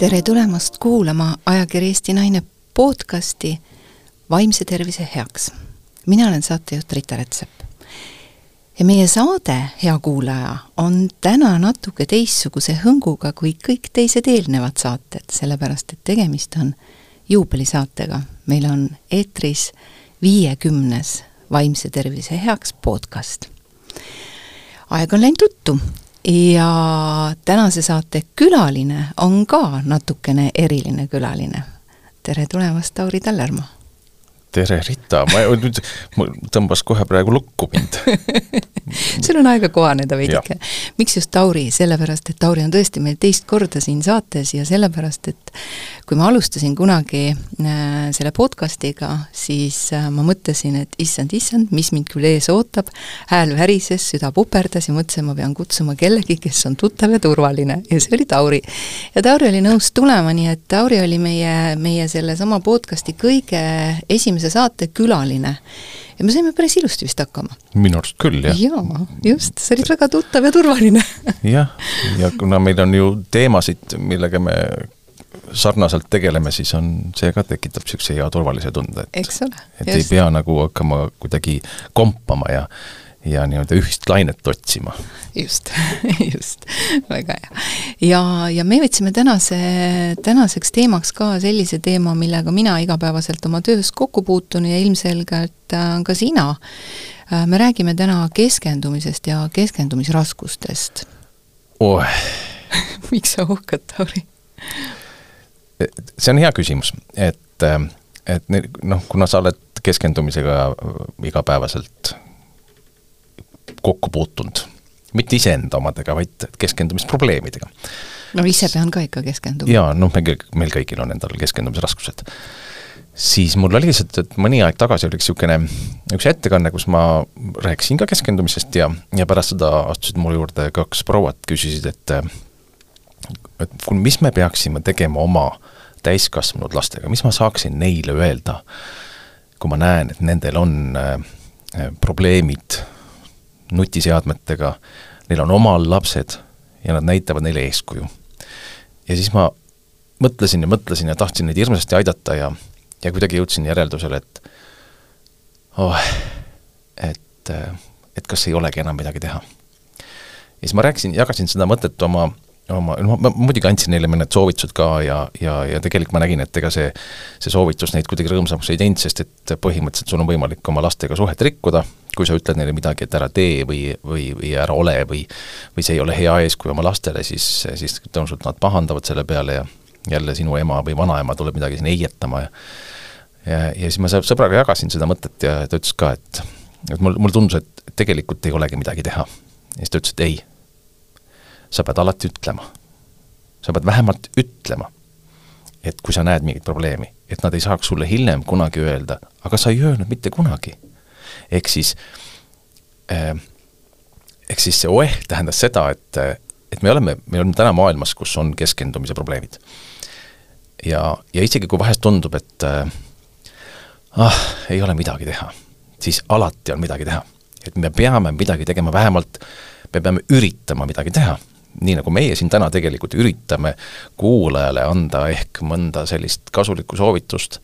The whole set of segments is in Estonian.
tere tulemast kuulama ajakirja Eesti Naine podcasti Vaimse tervise heaks. mina olen saatejuht Rita Rätsep. ja meie saade, hea kuulaja, on täna natuke teistsuguse hõnguga kui kõik teised eelnevad saated, sellepärast et tegemist on juubelisaatega. meil on eetris viiekümnes Vaimse tervise heaks podcast. aeg on läinud ruttu ja tänase saate külaline on ka natukene eriline külaline. tere tulemast, Tauri Tallermaa! Tere, Rita, ma nüüd, tõmbas kohe praegu lukku mind sul on aega kohaneda veidike. miks just Tauri? sellepärast, et Tauri on tõesti meil teist korda siin saates ja sellepärast, et kui ma alustasin kunagi äh, selle podcast'iga, siis äh, ma mõtlesin, et issand, issand, mis mind küll ees ootab, hääl värises, süda puperdas ja mõtlesin, ma pean kutsuma kellegi, kes on tuttav ja turvaline ja see oli Tauri. ja Tauri oli nõus tulema, nii et Tauri oli meie, meie sellesama podcast'i kõige esimese esimese saate külaline. ja me saime päris ilusti vist hakkama. minu arust küll, jah. jaa, just, sa olid väga tuttav ja turvaline jah, ja kuna meil on ju teemasid, millega me sarnaselt tegeleme, siis on, see ka tekitab niisuguse hea turvalise tunde, et eks ole. et just. ei pea nagu hakkama kuidagi kompama ja ja nii-öelda ühist lainet otsima. just just, väga hea. ja, ja me võtsime tänase, tänaseks teemaks ka sellise teema, millega mina igapäevaselt oma töös kokku puutun ja ilmselgelt äh, ka sina. Äh, me räägime täna keskendumisest ja keskendumisraskustest oh. miks sa uhkad, Tauri? see on hea küsimus, et, äh, et noh, kuna sa oled keskendumisega igapäevaselt kokku puutunud. mitte iseenda omadega, vaid keskendumisprobleemidega. no ise pean ka ikka keskenduma. jaa, noh, meil, meil kõigil on endal keskendumisraskused. siis mul oli lihtsalt, et mõni aeg tagasi oli üks niisugune, üks ettekanne, kus ma rääkisin ka keskendumisest ja, ja pärast seda astusid mu juurde kaks prouat, küsisid, et et kui, mis me peaksime tegema oma täiskasvanud lastega, mis ma saaksin neile öelda, kui ma näen, et nendel on äh, probleemid nutiseadmetega, neil on omal lapsed ja nad näitavad neile eeskuju. ja siis ma mõtlesin ja mõtlesin ja tahtsin neid hirmsasti aidata ja, ja kuidagi jõudsin järeldusele, et oh, et, et kas ei olegi enam midagi teha. ja siis ma rääkisin, jagasin seda mõtet oma oma, noh, ma muidugi andsin neile mõned soovitused ka ja, ja, ja tegelikult ma nägin, et ega see, see soovitus neid kuidagi rõõmsamaks ei teinud, sest et põhimõtteliselt sul on võimalik oma lastega suhet rikkuda, kui sa ütled neile midagi, et ära tee või, või, või ära ole või või see ei ole hea eeskuju oma lastele, siis, siis tõenäoliselt nad pahandavad selle peale ja jälle sinu ema või vanaema tuleb midagi siin heietama ja ja, ja siis ma sõbraga jagasin seda mõtet ja ta ütles ka, et et mul, mulle tundus, et tegelikult ei olegi midagi teha. ja siis ta ütles, et ei sa pead alati ütlema. sa pead vähemalt ütlema, et kui sa näed mingit probleemi, et nad ei saaks sulle hiljem kunagi öelda, aga sa ei öelnud mitte kunagi. Ehk siis äh,, ehk siis see oeh tähendas seda, et, et me oleme, me oleme täna maailmas, kus on keskendumise probleemid. ja, ja isegi kui vahest tundub, et äh, ah, ei ole midagi teha, siis alati on midagi teha. et me peame midagi tegema, vähemalt me peame üritama midagi teha nii nagu meie siin täna tegelikult üritame kuulajale anda ehk mõnda sellist kasulikku soovitust,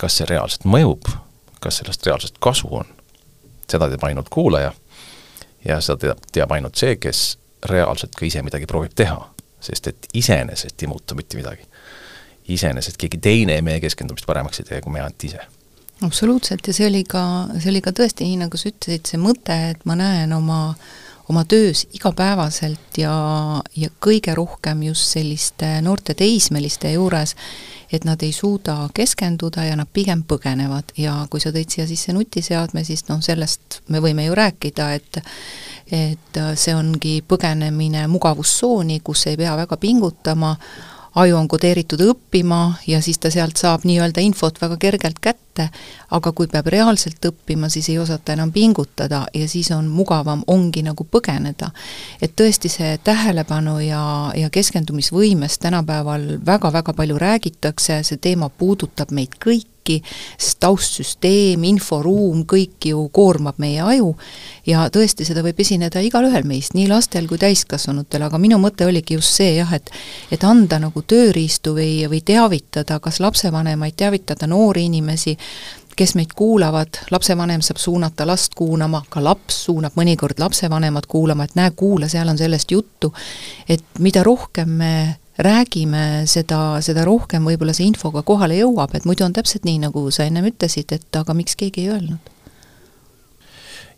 kas see reaalselt mõjub, kas sellest reaalselt kasu on, seda teab ainult kuulaja ja seda teab, teab ainult see, kes reaalselt ka ise midagi proovib teha, sest et iseenesest ei muutu mitte midagi. iseenesest keegi teine meie keskendumist paremaks ei tee, kui me ainult ise. Absoluutselt. Ja see oli ka, see oli ka tõesti nii, nagu sa ütlesid, see mõte, et ma näen oma oma töös igapäevaselt ja, ja kõige rohkem just selliste noorte teismeliste juures, et nad ei suuda keskenduda ja nad pigem põgenevad. Ja kui sa tõid siia sisse nutiseadme, siis noh, sellest me võime ju rääkida, et et see ongi põgenemine mugavustsooni, kus ei pea väga pingutama, aju on kodeeritud õppima ja siis ta sealt saab nii-öelda infot väga kergelt kätte, aga kui peab reaalselt õppima, siis ei osata enam pingutada ja siis on mugavam, ongi nagu põgeneda. et tõesti, see tähelepanu ja, ja keskendumisvõimest tänapäeval väga-väga palju räägitakse, see teema puudutab meid kõiki, kõiki, sest taustsüsteem, inforuum, kõik ju koormab meie aju ja tõesti, seda võib esineda igalühel meist, nii lastel kui täiskasvanutel, aga minu mõte oligi just see jah, et et anda nagu tööriistu või, või teavitada kas lapsevanemaid, teavitada noori inimesi, kes meid kuulavad, lapsevanem saab suunata last kuulama, ka laps suunab mõnikord lapsevanemat kuulama, et näe, kuula, seal on sellest juttu, et mida rohkem me räägime, seda, seda rohkem võib-olla see info ka kohale jõuab, et muidu on täpselt nii, nagu sa ennem ütlesid, et aga miks keegi ei öelnud?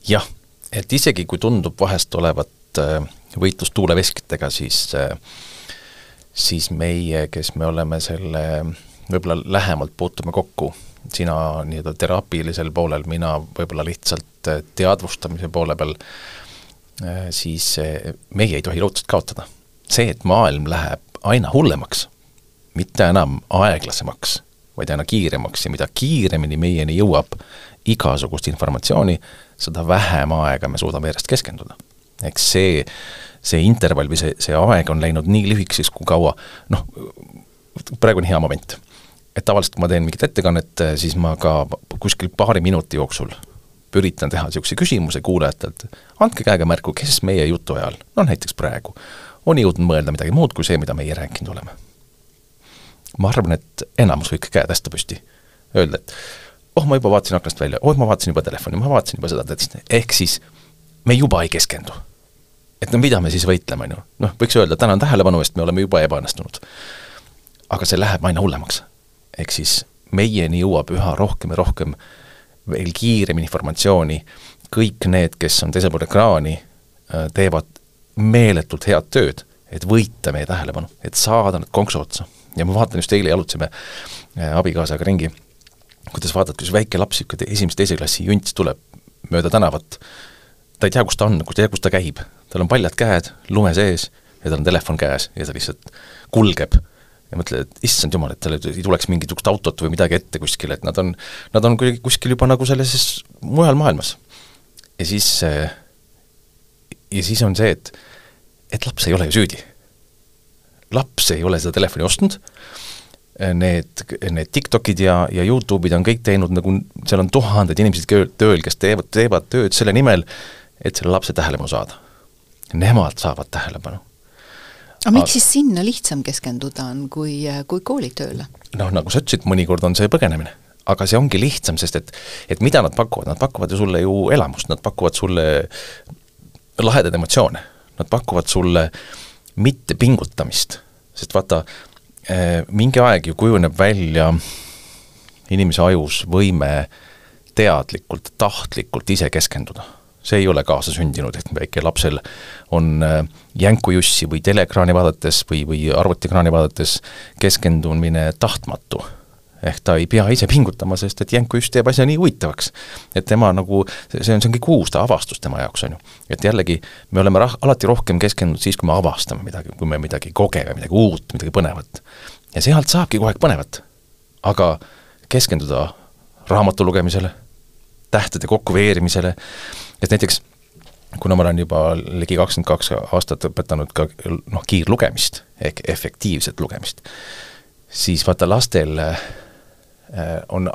jah, et isegi kui tundub vahest olevat äh, võitlus tuuleveskitega, siis äh, siis meie, kes me oleme selle võib-olla lähemalt puutume kokku, sina nii-öelda teraapilisel poolel, mina võib-olla lihtsalt äh, teadvustamise poole peal, siis meie ei tohi lootust kaotada. see, et maailm läheb aina hullemaks, mitte enam aeglasemaks, vaid aina kiiremaks ja mida kiiremini meieni jõuab igasugust informatsiooni, seda vähem aega me suudame järjest keskenduda. eks see, see intervall või see, see aeg on läinud nii lühikeseks, kui kaua noh, praegu on hea moment. et tavaliselt, kui ma teen mingit ettekannet, siis ma ka kuskil paari minuti jooksul üritan teha niisuguse küsimuse kuulajatelt, andke käega märku, kes meie jutu ajal, no näiteks praegu, on jõudnud mõelda midagi muud kui see, mida meie rääkinud oleme. ma arvan, et enamus võiks käed hästi püsti, öelda, et oh, ma juba vaatasin aknast välja, oh, ma vaatasin juba telefoni, ma vaatasin juba seda, ehk siis me juba ei keskendu. et no mida me siis võitleme, on ju, noh, võiks öelda, tänan tähelepanu eest, me oleme juba ebaõnnestunud. aga see läheb aina hullemaks. ehk siis meieni jõuab üha rohkem ja rohkem veel kiiremini informatsiooni, kõik need, kes on teisel pool ekraani, äh, teevad meeletult head tööd, et võita meie tähelepanu, et saada need konksu otsa. ja ma vaatan just eile jalutasime äh, abikaasaga ringi, kuidas vaatad, kuidas väike laps, niisugune esimese-teise klassi junts tuleb mööda tänavat, ta ei tea, kus ta on, ta ei tea, kus ta käib, tal on paljad käed lume sees ja tal on telefon käes ja ta lihtsalt kulgeb ja mõtled, et issand jumal, et tal ei tuleks mingisugust autot või midagi ette kuskile, et nad on, nad on kuidagi kuskil juba nagu selles mujal maailmas. ja siis äh, ja siis on see, et, et laps ei ole ju süüdi. laps ei ole seda telefoni ostnud, need, need TikTokid ja, ja Youtube'id on kõik teinud nagu, seal on tuhanded inimesed tööl, kes teevad, teevad tööd selle nimel, et selle lapse tähelepanu saada. Nemad saavad tähelepanu. aga miks siis sinna lihtsam keskenduda on, kui, kui koolitööle? noh, nagu sa ütlesid, mõnikord on see põgenemine aga see ongi lihtsam, sest et, et mida nad pakuvad, nad pakuvad ju sulle ju elamust, nad pakuvad sulle lahedaid emotsioone, nad pakuvad sulle mitte pingutamist, sest vaata, eh, mingi aeg ju kujuneb välja inimese ajus võime teadlikult, tahtlikult ise keskenduda. see ei ole kaasasündinud, et väikelapsel on eh, jänkujussi või teleekraani vaadates või, või arvutiekraani vaadates keskendumine tahtmatu ehk ta ei pea ise pingutama, sest et Jänku just teeb asja nii huvitavaks. et tema nagu, see on, see on kõik uus, ta avastus tema jaoks, on ju. et jällegi, me oleme rah-, alati rohkem keskendunud siis, kui me avastame midagi, kui me midagi kogeme, midagi uut, midagi põnevat. ja sealt saabki kogu aeg põnevat. aga keskenduda raamatu lugemisele, tähtede kokkuveerimisele, et näiteks kuna ma olen juba ligi kakskümmend kaks aastat õpetanud ka noh, kiirlugemist ehk efektiivset lugemist, siis vaata lastel Äh, on,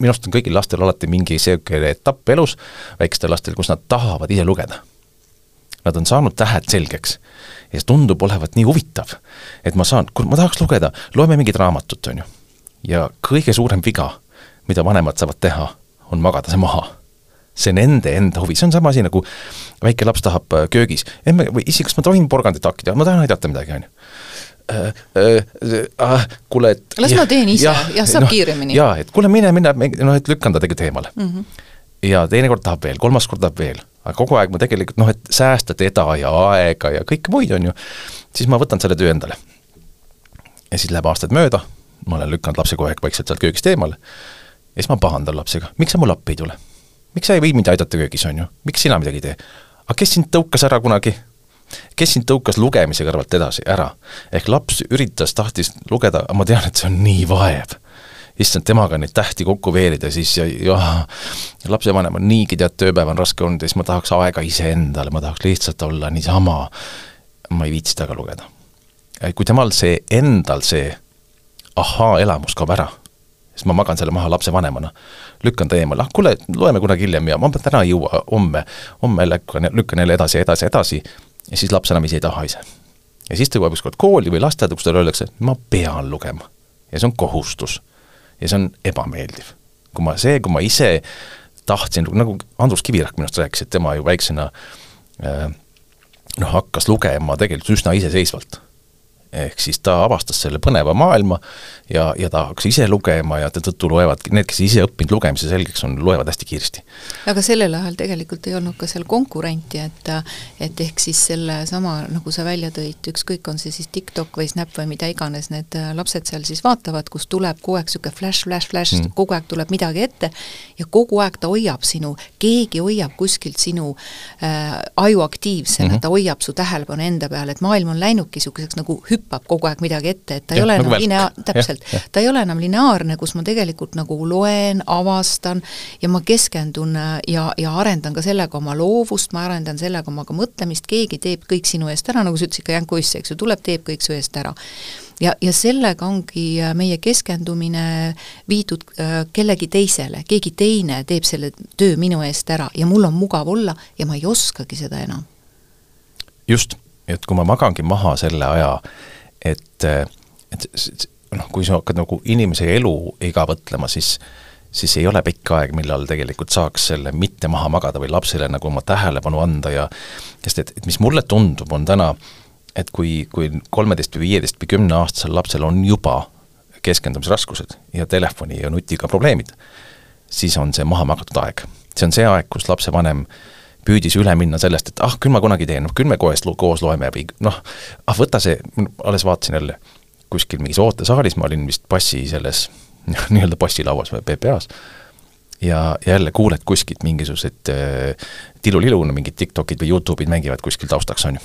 minu arust on kõigil lastel alati mingi niisugune etapp elus, väikestel lastel, kus nad tahavad ise lugeda. Nad on saanud tähed selgeks ja see tundub olevat nii huvitav, et ma saan, ma tahaks lugeda, loeme mingit raamatut, on ju. ja kõige suurem viga, mida vanemad saavad teha, on magada see maha. see nende enda huvi, see on sama asi, nagu väike laps tahab äh, köögis, emme, või issi, kas ma tohin porgandit hakkida, ma tahan aidata midagi, on ju äh, äh, äh, kuule, et las ma teen ise, jah ja, saab no, kiiremini. jaa, et kuule, mine, mine, noh, et lükkan ta tegelikult eemale mm. -hmm. ja teinekord tahab veel, kolmas kord tahab veel, aga kogu aeg ma tegelikult noh, et säästa teda ja aega ja kõike muid, on ju, siis ma võtan selle töö endale. ja siis läheb aastaid mööda, ma olen lükanud lapse kogu aeg vaikselt sealt köögist eemale, ja siis ma pahandan lapsega, miks sa mulle appi ei tule? miks sa ei või mind aidata köögis, on ju, miks sina midagi ei tee? aga kes sind tõukas ära kunagi? Kes sind tõukas lugemise kõrvalt edasi ära? ehk laps üritas, tahtis lugeda, ma tean, et see on nii vaev. issand, temaga neid tähti kokku veerida siis ja, ja lapsevanem on niigi, tead, tööpäev on raske olnud ja siis ma tahaks aega iseendale, ma tahaks lihtsalt olla niisama, ma ei viitsi temaga lugeda. kui temal see, endal see ahaa-elamus kaob ära, siis ma magan selle maha lapsevanemana. lükkan ta eemale, ah kuule, loeme kunagi hiljem ja ma täna ei jõua, homme, homme lükkan, lükkan jälle edasi, edasi, edasi ja siis laps enam ise ei taha ise. ja siis ta jõuab ükskord kooli või lasteaeda, kus talle öeldakse, ma pean lugema. ja see on kohustus. ja see on ebameeldiv. kui ma, see, kui ma ise tahtsin, nagu Andrus Kivirähk minu arust rääkis, et tema ju väiksena äh, noh, hakkas lugema tegelikult üsna iseseisvalt ehk siis ta avastas selle põneva maailma ja, ja ta hakkas ise lugema ja tõttu loevadki, need, kes ise õppinud lugemise selgeks on, loevad hästi kiiresti. aga sellel ajal tegelikult ei olnud ka seal konkurenti, et et ehk siis sellesama, nagu sa välja tõid, ükskõik, on see siis TikTok või Snap või mida iganes, need lapsed seal siis vaatavad, kus tuleb kogu aeg niisugune flash, flash, flash mm., kogu aeg tuleb midagi ette ja kogu aeg ta hoiab sinu, keegi hoiab kuskilt sinu äh, aju aktiivsena mm, -hmm. ta hoiab su tähelepanu enda peal, et maailm on läinudki niisuguseks nagu hüpp hüppab kogu aeg midagi ette, et ta ja, ei ole nagu enam linea-, täpselt, ta ei ole enam lineaarne, kus ma tegelikult nagu loen, avastan ja ma keskendun äh, ja, ja arendan ka sellega oma loovust, ma arendan sellega oma ka mõtlemist, keegi teeb kõik sinu eest ära, nagu sa ütlesid ka Janko Uss, eks ju, tuleb, teeb kõik su eest ära. Ja, ja sellega ongi äh, meie keskendumine viidud äh, kellegi teisele, keegi teine teeb selle töö minu eest ära ja mul on mugav olla ja ma ei oskagi seda enam. just, et kui ma magangi maha selle aja, et, et noh, kui sa hakkad nagu inimese eluiga mõtlema, siis siis ei ole pikk aeg, millal tegelikult saaks selle mitte maha magada või lapsele nagu oma tähelepanu anda ja sest et, et mis mulle tundub, on täna, et kui, kui kolmeteist või viieteist või kümneaastasel lapsel on juba keskendumisraskused ja telefoni ja nutiga probleemid, siis on see maha magatud aeg. see on see aeg, kus lapsevanem äh, püüdis üle minna sellest, et ah, küll ma kunagi teen, noh küll me koos, koos loeme või noh, ah võta see, alles vaatasin jälle kuskil mingis ootesaalis, ma olin vist passi selles nii-öelda passilauas või PPA-s, ja jälle kuuled kuskilt mingisugused äh, tilulilu, mingid TikTokid või Youtube'id mängivad kuskil taustaks, on ju.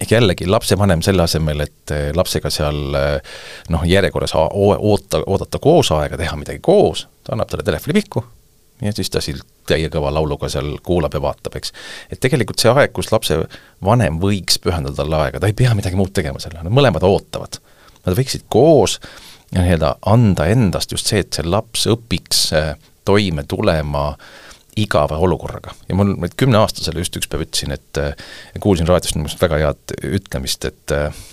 ehk jällegi lapsevanem selle asemel, et äh, lapsega seal äh, noh, järjekorras oota, oodata koos aega, teha midagi koos, ta annab talle telefoni pihku ja siis ta siit täie kõva lauluga seal kuulab ja vaatab, eks. et tegelikult see aeg, kus lapsevanem võiks pühendada talle aega, ta ei pea midagi muud tegema selle, nad mõlemad ootavad. Nad võiksid koos nii-öelda anda endast just see, et see laps õpiks äh, toime tulema igava olukorraga. ja mul, kümneaastasele just üks päev ütlesin, et äh, kuulsin raadiost minu meelest väga head ütlemist, et äh,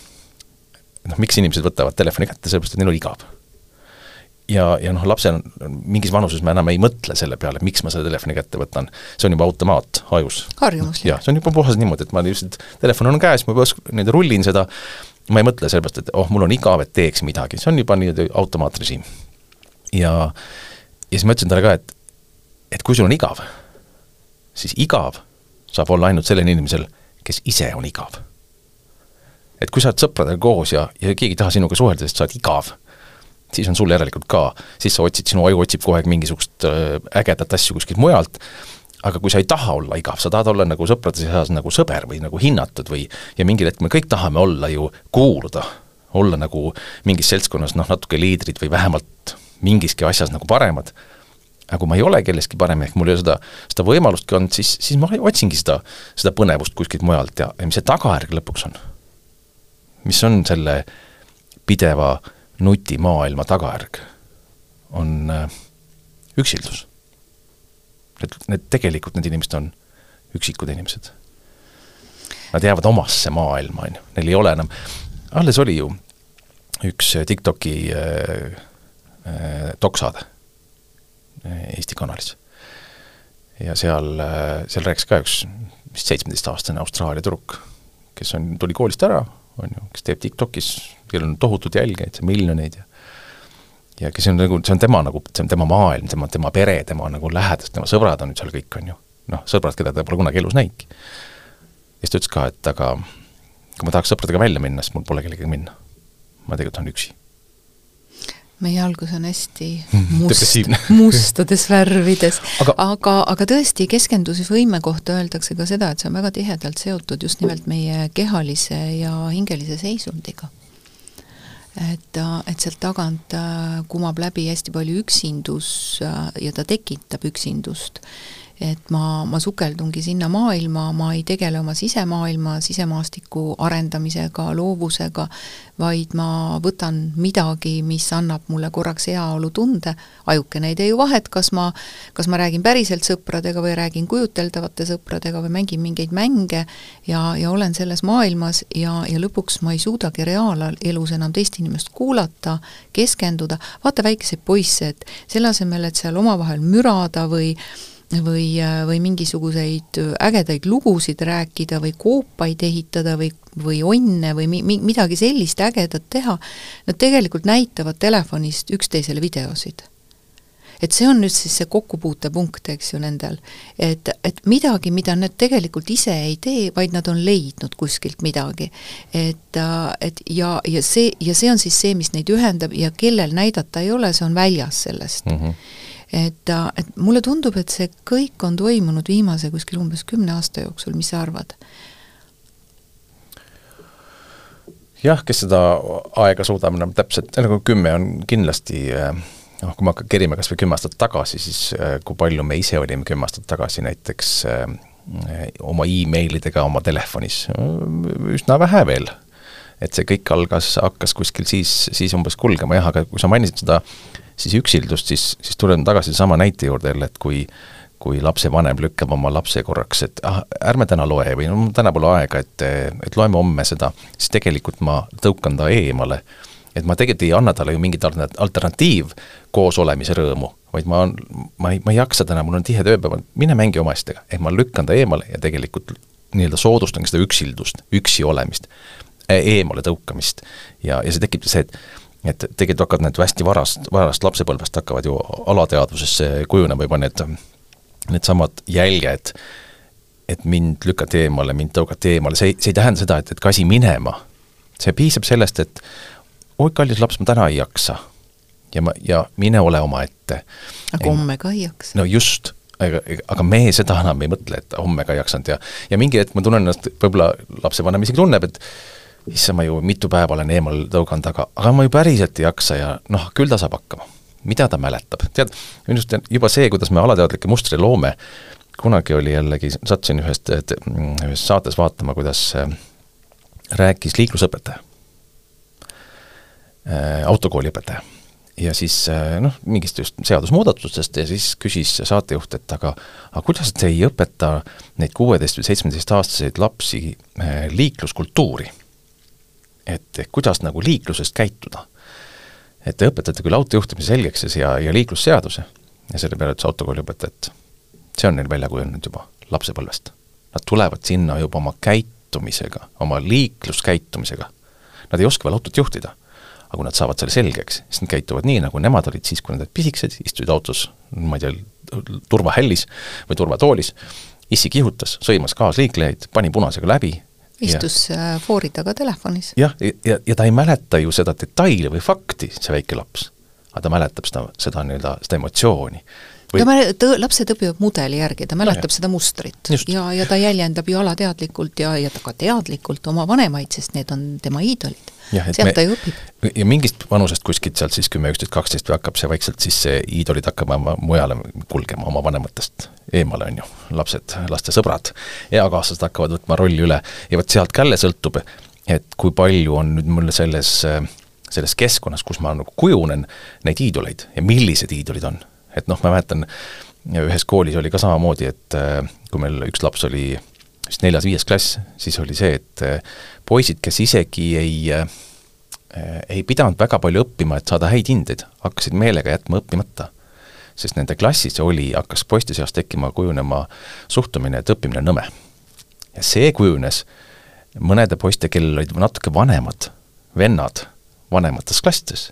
noh, miks inimesed võtavad telefoni kätte, sellepärast et neil on igav ja, ja noh, lapsel mingis vanuses me enam ei mõtle selle peale, miks ma selle telefoni kätte võtan, see on juba automaat ajus. harjumus. jah, see on juba puhas niimoodi, et ma lihtsalt, telefon on käes, ma juba nii-öelda rullin seda, ma ei mõtle sellepärast, et oh, mul on igav, et teeks midagi, see on juba nii-öelda automaatrežiim. ja, ja siis ma ütlesin talle ka, et, et kui sul on igav, siis igav saab olla ainult sellel inimesel, kes ise on igav. et kui sa oled sõpradega koos ja, ja keegi ei taha sinuga suhelda, sest sa oled igav siis on sul järelikult ka, siis sa otsid, sinu aju otsib kogu aeg mingisugust äh, ägedat asju kuskilt mujalt, aga kui sa ei taha olla igav, sa tahad olla nagu sõprade seas nagu sõber või nagu hinnatud või ja mingil hetkel me kõik tahame olla ju, kuuluda, olla nagu mingis seltskonnas noh, natuke liidrid või vähemalt mingiski asjas nagu paremad, aga kui ma ei ole kellestki parem, ehk mul ei ole seda, seda võimalustki olnud, siis, siis ma otsingi seda, seda põnevust kuskilt mujalt ja, ja mis see tagajärg lõpuks on? mis on selle pideva äh, nutimaailma tagajärg on äh, üksildus. et need tegelikult, need inimesed on üksikud inimesed. Nad jäävad omasse maailma, on ju, neil ei ole enam, alles oli ju üks TikToki äh, äh, doksaade äh, Eesti kanalis. ja seal äh,, seal rääkis ka üks vist seitsmeteistaastane Austraalia tüdruk, kes on, tuli koolist ära, on ju, kes teeb TikTokis kellel on tohutud jälgijaid, miljoneid ja ja kes on nagu, see on tema nagu, see on tema maailm, tema, tema pere, tema nagu lähedased, tema sõbrad on nüüd seal kõik, on ju. noh, sõbrad, keda ta pole kunagi elus näinudki. ja siis ta ütles ka, et aga kui ma tahaks sõpradega välja minna, siis mul pole kellegagi minna. ma tegelikult olen üksi meie algus on hästi must, mustades värvides, aga, aga, aga tõesti, keskendusvõime kohta öeldakse ka seda, et see on väga tihedalt seotud just nimelt meie kehalise ja hingelise seisundiga et, et sealt tagant äh, kumab läbi hästi palju üksindus äh, ja ta tekitab üksindust. Et ma, ma sukeldungi sinna maailma, ma ei tegele oma sisemaailma, sisemaastiku arendamisega, loovusega, vaid ma võtan midagi, mis annab mulle korraks heaolutunde, ajukene ei tee ju vahet, kas ma, kas ma räägin päriselt sõpradega või räägin kujuteldavate sõpradega või mängin mingeid mänge ja, ja olen selles maailmas ja, ja lõpuks ma ei suudagi reaalelus enam teist inimest kuulata, keskenduda, vaata väikeseid poisse, et selle asemel, et seal omavahel mürada või või, või mingisuguseid ägedaid lugusid rääkida või koopaid ehitada või, või onne või mi-, mi-, midagi sellist ägedat teha, nad tegelikult näitavad telefonist üksteisele videosid. et see on nüüd siis see kokkupuutepunkt, eks ju, nendel. et, et midagi, mida nad tegelikult ise ei tee, vaid nad on leidnud kuskilt midagi. et, et ja, ja see, ja see on siis see, mis neid ühendab ja kellel näidata ei ole, see on väljas sellest mm. -hmm et, et mulle tundub, et see kõik on toimunud viimase kuskil umbes kümne aasta jooksul, mis sa arvad? jah, kes seda aega suudab, no täpselt, nagu kümme on kindlasti noh, kui me kerima kas või kümme aastat tagasi, siis äh, kui palju me ise olime kümme aastat tagasi näiteks äh, oma emailidega oma telefonis, üsna vähe veel. et see kõik algas, hakkas kuskil siis, siis umbes kulgema jah, aga kui sa mainisid seda siis üksildust, siis, siis tulen tagasi sama näite juurde jälle, et kui kui lapsevanem lükkab oma lapse korraks, et ah, ärme täna loe või no täna pole aega, et, et loeme homme seda, siis tegelikult ma tõukan ta eemale. et ma tegelikult ei anna talle ju mingit alternatiiv koos olemise rõõmu, vaid ma, ma ei, ma ei jaksa täna, mul on tihe tööpäev, mine mängi oma asjadega, ehk ma lükkan ta eemale ja tegelikult nii-öelda soodustan seda üksildust, üksi olemist, eemale tõukamist. ja, ja see tekib see, et et tegelikult hakkavad need hästi varast, varast lapsepõlvest hakkavad ju alateadvusesse kujunema juba need, needsamad jäljed, et mind lükati eemale, mind tõugati eemale, see ei, see ei tähenda seda, et, et kasi minema. see piisab sellest, et oi, kallis laps, ma täna ei jaksa. ja ma, ja mine ole omaette. aga homme ka ei jaksa. no just, aga, aga me seda enam ei mõtle, et homme ka ei jaksanud ja ja mingi hetk ma tunnen ennast, võib-olla lapsevanem isegi tunneb, et issand, ma ju mitu päeva olen eemal tõuganud, aga, aga ma ju päriselt ei jaksa ja noh, küll ta saab hakkama. mida ta mäletab, tead, minu arust juba see, kuidas me alateadlikke mustreid loome, kunagi oli jällegi, sattusin ühest, ühes saates vaatama, kuidas äh, rääkis liiklusõpetaja äh,, autokooli õpetaja. ja siis äh, noh, mingist just seadusmuudatustest ja siis küsis saatejuht, et aga aga kuidas te ei õpeta neid kuueteist või seitsmeteistaastaseid lapsi liikluskultuuri et kuidas nagu liikluses käituda. et te õpetate küll autojuhtimise selgeks ja, ja liiklusseaduse ja selle peale ütles autokooli õpetaja, et see on neil välja kujunenud juba lapsepõlvest. Nad tulevad sinna juba oma käitumisega, oma liikluskäitumisega. Nad ei oska veel autot juhtida. aga kui nad saavad selle selgeks, siis nad käituvad nii, nagu nemad olid siis, kui nad olid pisikesed, istusid autos, ma ei tea, turvahällis või turvatoolis, issi kihutas, sõimas kaasliiklejaid, pani punasega läbi, istus. Äh, foori taga telefonis. jah, ja, ja, ja ta ei mäleta ju seda detaili või fakti, see väike laps. aga ta mäletab seda, seda nii-öelda, seda emotsiooni. Või... ta mäletab, lapsed õpivad mudeli järgi, ta mäletab ja, seda mustrit Just. ja, ja ta jäljendab ju alateadlikult ja, ja ta ka teadlikult oma vanemaid, sest need on tema iidolid sealt ta ju õpib. ja mingist vanusest kuskilt sealt siis kümme, üksteist, kaksteist või hakkab see vaikselt siis see iidolid hakkama mujale kulgema oma vanematest eemale, on ju, lapsed, laste sõbrad, eakaaslased hakkavad võtma rolli üle ja vot sealt ka jälle sõltub, et kui palju on nüüd mul selles, selles keskkonnas, kus ma nagu kujunen, neid iidoleid ja millised iidolid on. et noh, ma mäletan, ühes koolis oli ka samamoodi, et kui meil üks laps oli vist neljas-viies klass, siis oli see, et poisid, kes isegi ei äh, ei pidanud väga palju õppima, et saada häid hindeid, hakkasid meelega jätma õppimata. sest nende klassis oli, hakkas poiste seas tekkima, kujunema suhtumine, et õppimine on nõme. ja see kujunes mõnede poiste, kellel olid natuke vanemad vennad vanemates klassides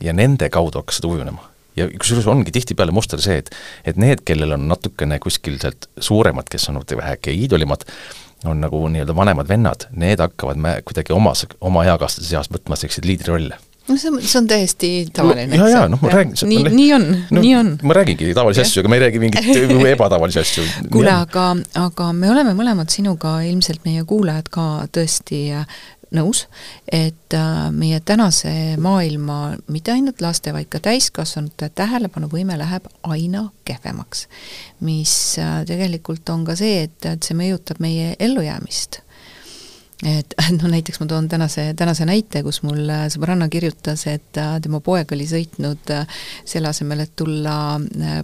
ja nende kaudu hakkas see kujunema. Ja kusjuures ongi tihtipeale muster see, et et need, kellel on natukene kuskil sealt suuremad, kes on väheke iidolimad, on nagu nii-öelda vanemad vennad, need hakkavad me kuidagi omas, oma eakaaslaste seas võtma selliseid liidrirolle no see on, see on täiesti tavaline. ja, ja noh, ma räägin. nii, nii on no,, nii on. ma räägingi tavalisi asju, aga ma ei räägi mingeid ebatavalisi asju. kuule, aga, aga me oleme mõlemad sinuga, ilmselt meie kuulajad ka tõesti nõus, et äh, meie tänase maailma, mitte ainult laste, vaid ka täiskasvanute tähelepanuvõime läheb aina kehvemaks. mis äh, tegelikult on ka see, et, et see mõjutab meie ellujäämist et no näiteks ma toon tänase, tänase näite, kus mul äh, sõbranna kirjutas, et tema poeg oli sõitnud selle asemel, et tulla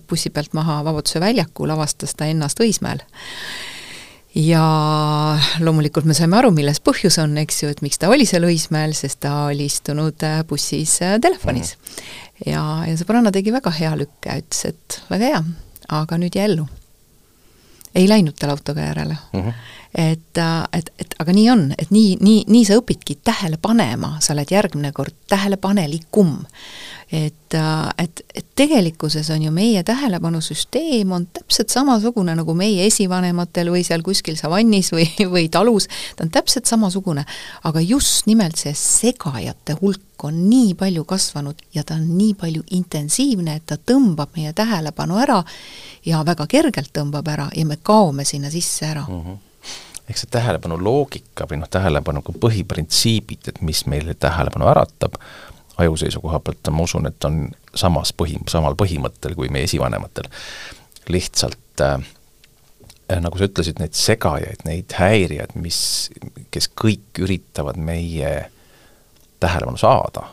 bussi pealt maha Vabaduse väljakul, avastas ta ennast Õismäel ja loomulikult me saime aru, milles põhjus on, eks ju, et miks ta oli seal Õismäel, sest ta oli istunud äh, bussis äh, telefonis mm. -hmm. ja, ja sõbranna tegi väga hea lükke, ütles, et väga hea, aga nüüd jää ellu. ei läinud tal autoga järele mm. -hmm. Et, äh, et, et aga nii on, et nii, nii, nii sa õpidki tähele panema, sa oled järgmine kord tähelepanelikum et, äh, et, et tegelikkuses on ju meie tähelepanusüsteem on täpselt samasugune nagu meie esivanematel või seal kuskil savannis või, või talus, ta on täpselt samasugune, aga just nimelt see segajate hulk on nii palju kasvanud ja ta on nii palju intensiivne, et ta tõmbab meie tähelepanu ära ja väga kergelt tõmbab ära ja me kaome sinna sisse ära. Mm. -hmm ehk see tähelepanu loogika või noh, tähelepanu põhiprintsiibid, et mis meile tähelepanu äratab, aju seisukoha pealt ma usun, et on samas põhi, samal põhimõttel kui meie esivanematel. lihtsalt äh, nagu sa ütlesid, neid segajaid, neid häirijaid, mis, kes kõik üritavad meie tähelepanu saada,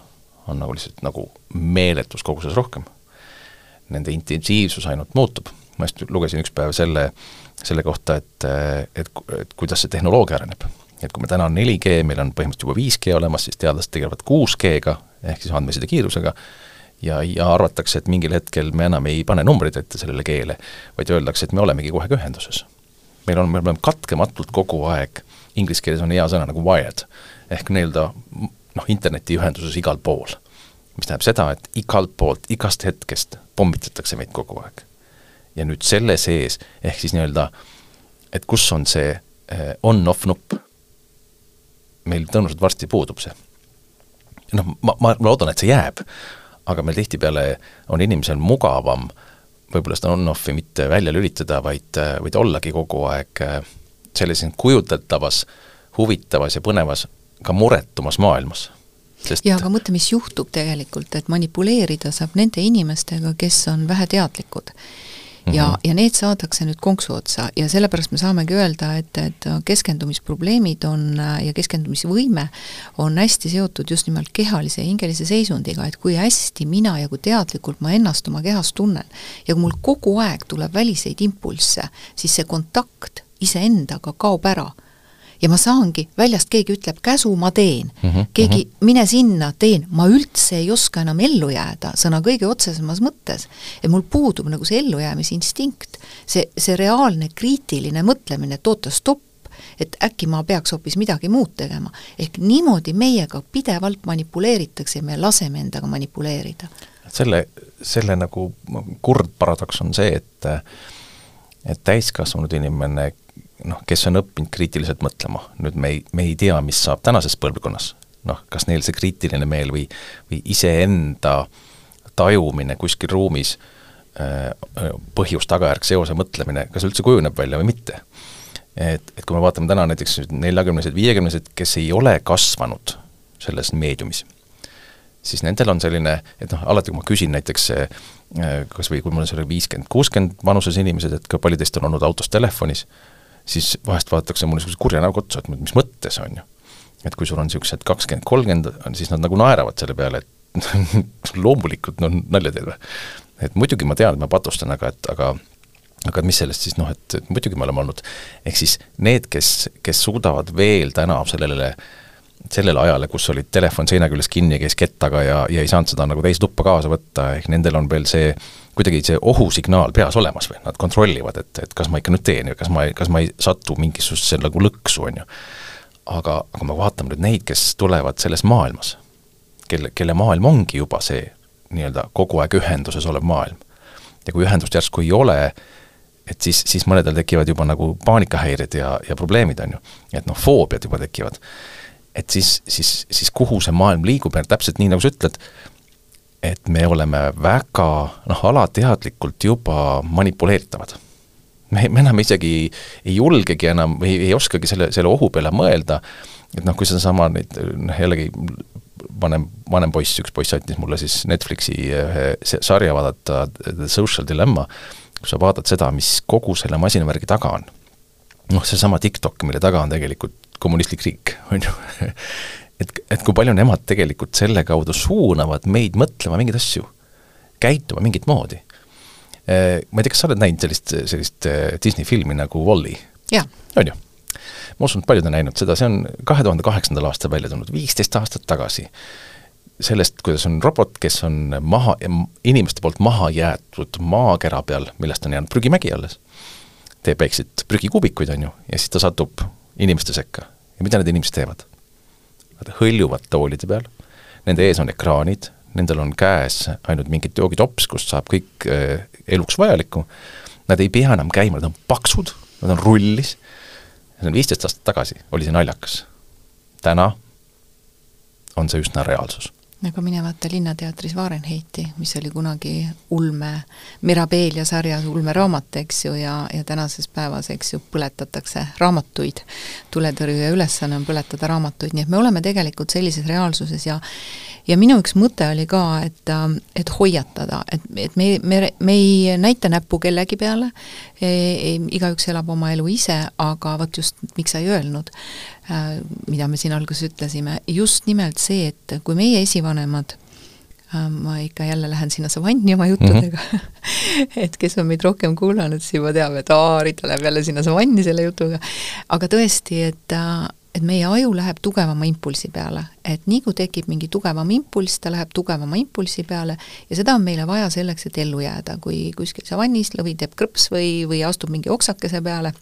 on nagu lihtsalt nagu meeletus koguses rohkem. Nende intensiivsus ainult muutub, ma just lugesin üks päev selle, selle kohta, et, et, et kuidas see tehnoloogia areneb. et kui me täna on 4G, meil on põhimõtteliselt juba 5G olemas, siis teadlased tegelevad 6G-ga, ehk siis andmeside kiirusega, ja, ja arvatakse, et mingil hetkel me enam ei pane numbreid ette sellele keele, vaid öeldakse, et me olemegi kohe ka ühenduses. meil on, me oleme katkematult kogu aeg, inglise keeles on hea sõna nagu wired, ehk nii-öelda noh, internetiühenduses igal pool. mis tähendab seda, et igalt poolt, igast hetkest pommitatakse meid kogu aeg. Ja nüüd selle sees, ehk siis nii-öelda, et kus on see eh, on-off nupp, meil tõenäoliselt varsti puudub see. Noh, ma, ma, loodan, et see jääb, aga meil tihtipeale on inimesel mugavam võib-olla seda on-off'i mitte välja lülitada, vaid, vaid ollagi kogu aeg äh, sellises kujuteldavas, huvitavas ja põnevas, ka muretumas maailmas. Sest... ja aga mõtle, mis juhtub tegelikult, et manipuleerida saab nende inimestega, kes on väheteadlikud ja mm, -hmm. ja need saadakse nüüd konksu otsa ja sellepärast me saamegi öelda, et, et keskendumisprobleemid on ja keskendumisvõime on hästi seotud just nimelt kehalise ja hingelise seisundiga, et kui hästi mina ja kui teadlikult ma ennast oma kehas tunnen. ja kui mul kogu aeg tuleb väliseid impulsse, siis see kontakt iseendaga kaob ära ja ma saangi, väljast keegi ütleb käsu, ma teen mm. -hmm, keegi mm, -hmm. mine sinna, teen, ma üldse ei oska enam ellu jääda, sõna kõige otsesemas mõttes. et mul puudub nagu see ellujäämisinstinkt, see, see reaalne kriitiline mõtlemine, et oota, stopp, et äkki ma peaks hoopis midagi muud tegema. ehk niimoodi meiega pidevalt manipuleeritakse ja me laseme endaga manipuleerida. selle, selle nagu kurb paradoks on see, et et täiskasvanud inimene noh, kes on õppinud kriitiliselt mõtlema, nüüd me ei, me ei tea, mis saab tänases põlvkonnas, noh, kas neil see kriitiline meel või, või iseenda tajumine kuskil ruumis äh, põhjus-tagajärg, seose mõtlemine, kas üldse kujuneb välja või mitte. et, et kui me vaatame täna näiteks neljakümnesed, viiekümnesed, kes ei ole kasvanud selles meediumis, siis nendel on selline, et noh, alati kui ma küsin näiteks äh, kas või kui mul on seal viiskümmend, kuuskümmend vanuses inimesed, et kui palju teist on olnud autos telefonis, siis vahest vaadatakse mulle niisuguse kurja näoga otsa, et mis mõttes, on ju. et kui sul on niisugused kakskümmend, kolmkümmend, siis nad nagu naeravad selle peale, et loomulikult, no nalja teed või. et muidugi ma tean, et ma patustan, aga et, aga aga mis sellest siis noh, et, muidugi me oleme olnud, ehk siis need, kes, kes suudavad veel täna sellele sellele ajale, kus olid telefon seina küljes kinni, käis kettaga ja, ja ei saanud seda nagu teise tuppa kaasa võtta, ehk nendel on veel see kuidagi see ohusignaal peas olemas või nad kontrollivad, et, et kas ma ikka nüüd teen ja kas ma, kas ma ei satu mingisugusesse nagu lõksu, on ju. aga, aga me vaatame nüüd neid, kes tulevad selles maailmas, kelle, kelle maailm ongi juba see nii-öelda kogu aeg ühenduses olev maailm. ja kui ühendust järsku ei ole, et siis, siis mõnedel tekivad juba nagu paanikahäired ja, ja probleemid, on ju. et noh, foobiad juba tekivad. Et siis, siis, siis kuhu see maailm liigub ja täpselt nii, nagu sa ütled, et me oleme väga noh, alateadlikult juba manipuleeritavad. me, me enam isegi ei julgegi enam või ei oskagi selle, selle ohu peale mõelda, et noh, kui sedasama nüüd noh, jällegi vanem, vanem poiss, üks poiss andis mulle siis Netflixi ühe sarja vaadata, The Social Dilemma, kus sa vaatad seda, mis kogu selle masinavärgi taga on. noh, seesama TikTok, mille taga on tegelikult kommunistlik riik, on ju et, et kui palju nemad tegelikult selle kaudu suunavad meid mõtlema mingeid asju, käituma mingit moodi. Eh, ma ei tea, kas sa oled näinud sellist, sellist eh, Disney filmi nagu Wall-E? on ju? ma usun, et paljud on näinud seda, see on kahe tuhande kaheksandal aastal välja tulnud, viisteist aastat tagasi. sellest, kuidas on robot, kes on maha, inimeste poolt maha jäetud maakera peal, millest on jäänud prügimägi alles, teeb väikseid prügikuubikuid, on ju, ja siis ta satub inimeste sekka. ja mida need inimesed teevad? Nad hõljuvad toolide peal, nende ees on ekraanid, nendel on käes ainult mingi joogitops, kust saab kõik äh, eluks vajalikku, nad ei pea enam käima, nad on paksud, nad on rullis, see on viisteist aastat tagasi, oli see naljakas. täna on see üsna reaalsus aga mine vaata Linnateatris Fahrenheiti, mis oli kunagi ulme, Mirabelia sarjas ulmeraamat, eks ju, ja, ja tänases päevas, eks ju, põletatakse raamatuid. tuletõrjuja ülesanne on põletada raamatuid, nii et me oleme tegelikult sellises reaalsuses ja ja minu üks mõte oli ka, et, et hoiatada, et, et me, me, me ei näita näppu kellegi peale e,, e, igaüks elab oma elu ise, aga vot just, miks sa ei öelnud, mida me siin alguses ütlesime, just nimelt see, et kui meie esivanemad äh, ma ikka jälle lähen sinna savanni oma juttudega mm, -hmm. et kes on meid rohkem kuulanud, siis juba teab, et aa, Rita läheb jälle sinna savanni selle jutuga. aga tõesti, et, äh, et meie aju läheb tugevama impulsi peale, et nii kui tekib mingi tugevam impulss, ta läheb tugevama impulsi peale ja seda on meile vaja selleks, et ellu jääda, kui kuskil savannis lõvi teeb krõps või, või astub mingi oksakese peale,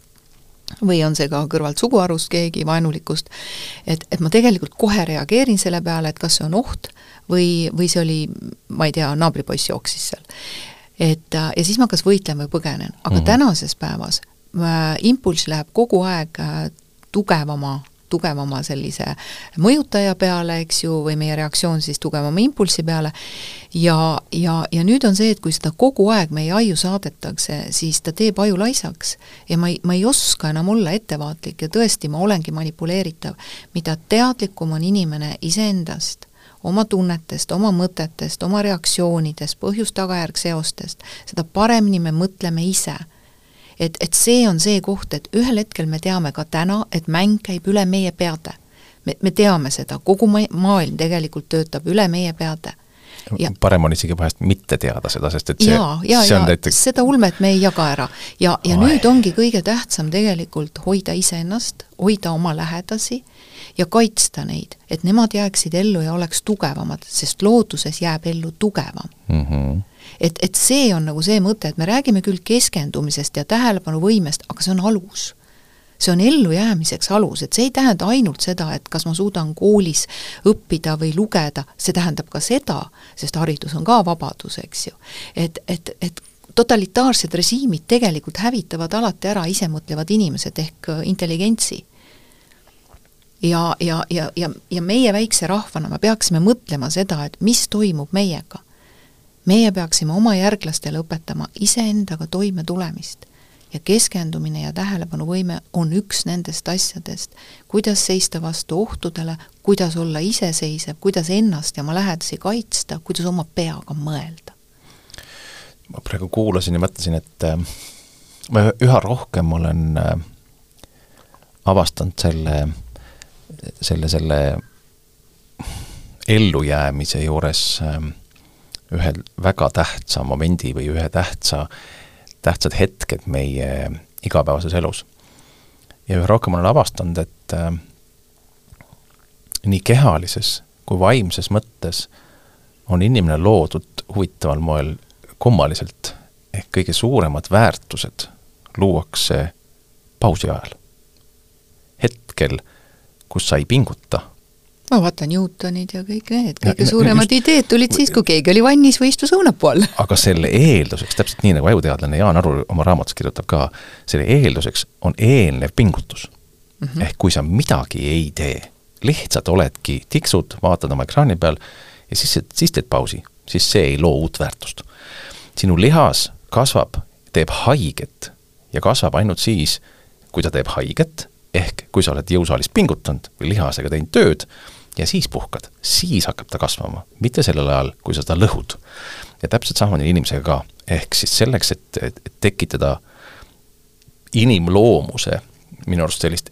või on see ka kõrvalt suguharust keegi vaenulikust, et, et ma tegelikult kohe reageerin selle peale, et kas see on oht või, või see oli, ma ei tea, naabripoiss jooksis seal. et ja siis ma kas võitlen või põgenen, aga mm -hmm. tänases päevas äh, impulss läheb kogu aeg äh, tugevama tugevama sellise mõjutaja peale, eks ju, või meie reaktsioon siis tugevama impulsi peale, ja, ja, ja nüüd on see, et kui seda kogu aeg meie aiu saadetakse, siis ta teeb aju laisaks. Ja ma ei, ma ei oska enam olla ettevaatlik ja tõesti, ma olengi manipuleeritav. mida teadlikum on inimene iseendast, oma tunnetest, oma mõtetest, oma reaktsioonidest, põhjus-tagajärg seostest, seda paremini me mõtleme ise et, et see on see koht, et ühel hetkel me teame ka täna, et mäng käib üle meie peade. me, me teame seda, kogu ma-, maailm tegelikult töötab üle meie peade ja parem on isegi vahest mitte teada seda, sest et see, ja, ja näiteks... seda ulmet me ei jaga ära. ja, ja Oe. nüüd ongi kõige tähtsam tegelikult hoida iseennast, hoida oma lähedasi ja kaitsta neid, et nemad jääksid ellu ja oleks tugevamad, sest looduses jääb ellu tugevam mm. -hmm et, et see on nagu see mõte, et me räägime küll keskendumisest ja tähelepanuvõimest, aga see on alus see on ellujäämiseks alus, et see ei tähenda ainult seda, et kas ma suudan koolis õppida või lugeda, see tähendab ka seda, sest haridus on ka vabadus, eks ju. et, et, et totalitaarsed režiimid tegelikult hävitavad alati ära isemõtlevad inimesed ehk intelligentsi. ja, ja, ja, ja, ja meie väikse rahvana me peaksime mõtlema seda, et mis toimub meiega meie peaksime oma järglastele õpetama iseendaga toimetulemist ja keskendumine ja tähelepanuvõime on üks nendest asjadest, kuidas seista vastu ohtudele, kuidas olla iseseisev, kuidas ennast ja oma lähedasi kaitsta, kuidas oma peaga mõelda. ma praegu kuulasin ja mõtlesin, et äh, ma üha rohkem olen äh, avastanud selle, selle, selle ellujäämise juures äh, ühe väga tähtsa momendi või ühe tähtsa, tähtsad hetked meie igapäevases elus. ja üha rohkem olen avastanud, et äh, nii kehalises kui vaimses mõttes on inimene loodud huvitaval moel kummaliselt, ehk kõige suuremad väärtused luuakse pausi ajal. hetkel, kus sa ei pinguta ma vaatan Newtonid ja kõik need, kõige ja, suuremad just, ideed tulid siis, kui keegi oli vannis või istus õunapuu all. aga selle eelduseks, täpselt nii, nagu ajuteadlane Jaan Aru oma raamatus kirjutab ka, selle eelduseks on eelnev pingutus mm. -hmm. ehk kui sa midagi ei tee, lihtsalt oledki, tiksud, vaatad oma ekraani peal ja siis, siis teed pausi, siis see ei loo uut väärtust. sinu lihas kasvab, teeb haiget ja kasvab ainult siis, kui ta teeb haiget ehk kui sa oled jõusaalis pingutanud või lihasega teinud tööd ja siis puhkad, siis hakkab ta kasvama, mitte sellel ajal, kui sa seda lõhud. ja täpselt samamoodi inimesega ka, ehk siis selleks, et, et, tekitada inimloomuse minu arust sellist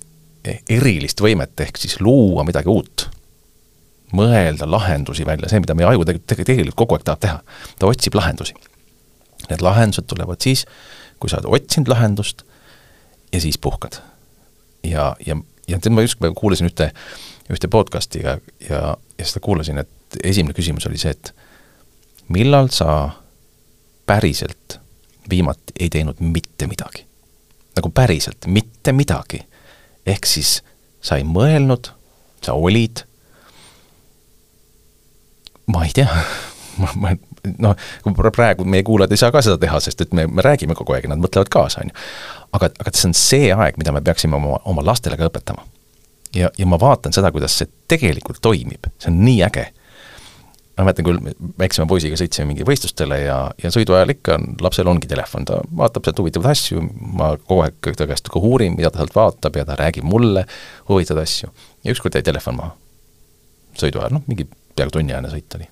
erilist võimet, ehk siis luua midagi uut, mõelda lahendusi välja, see, mida meie aju tegelikult, tegelikult kogu aeg tahab teha. ta otsib lahendusi. Need lahendused tulevad siis, kui sa oled otsinud lahendust ja siis puhkad. ja, ja, ja ma just kuulasin ühte, ühte podcast'i ja, ja, ja seda kuulasin, et esimene küsimus oli see, et millal sa päriselt viimati ei teinud mitte midagi? nagu päriselt, mitte midagi. ehk siis sa ei mõelnud, sa olid, ma ei tea ma, ma noh, praegu meie kuulajad ei saa ka seda teha, sest et me, me räägime kogu aeg ja nad mõtlevad kaasa, on ju. aga, aga see on see aeg, mida me peaksime oma, oma lastele ka õpetama. Ja, ja ma vaatan seda, kuidas see tegelikult toimib, see on nii äge. ma mäletan küll, väiksema poisiga sõitsime mingi võistlustele ja, ja sõidu ajal ikka on, lapsel ongi telefon, ta vaatab sealt huvitavaid asju, ma kogu aeg ta käest ka uurin, mida ta sealt vaatab ja ta räägib mulle huvitavaid asju. ja ükskord jäi telefon maha. sõidu ajal, noh, mingi peaaegu tunniajane sõit oli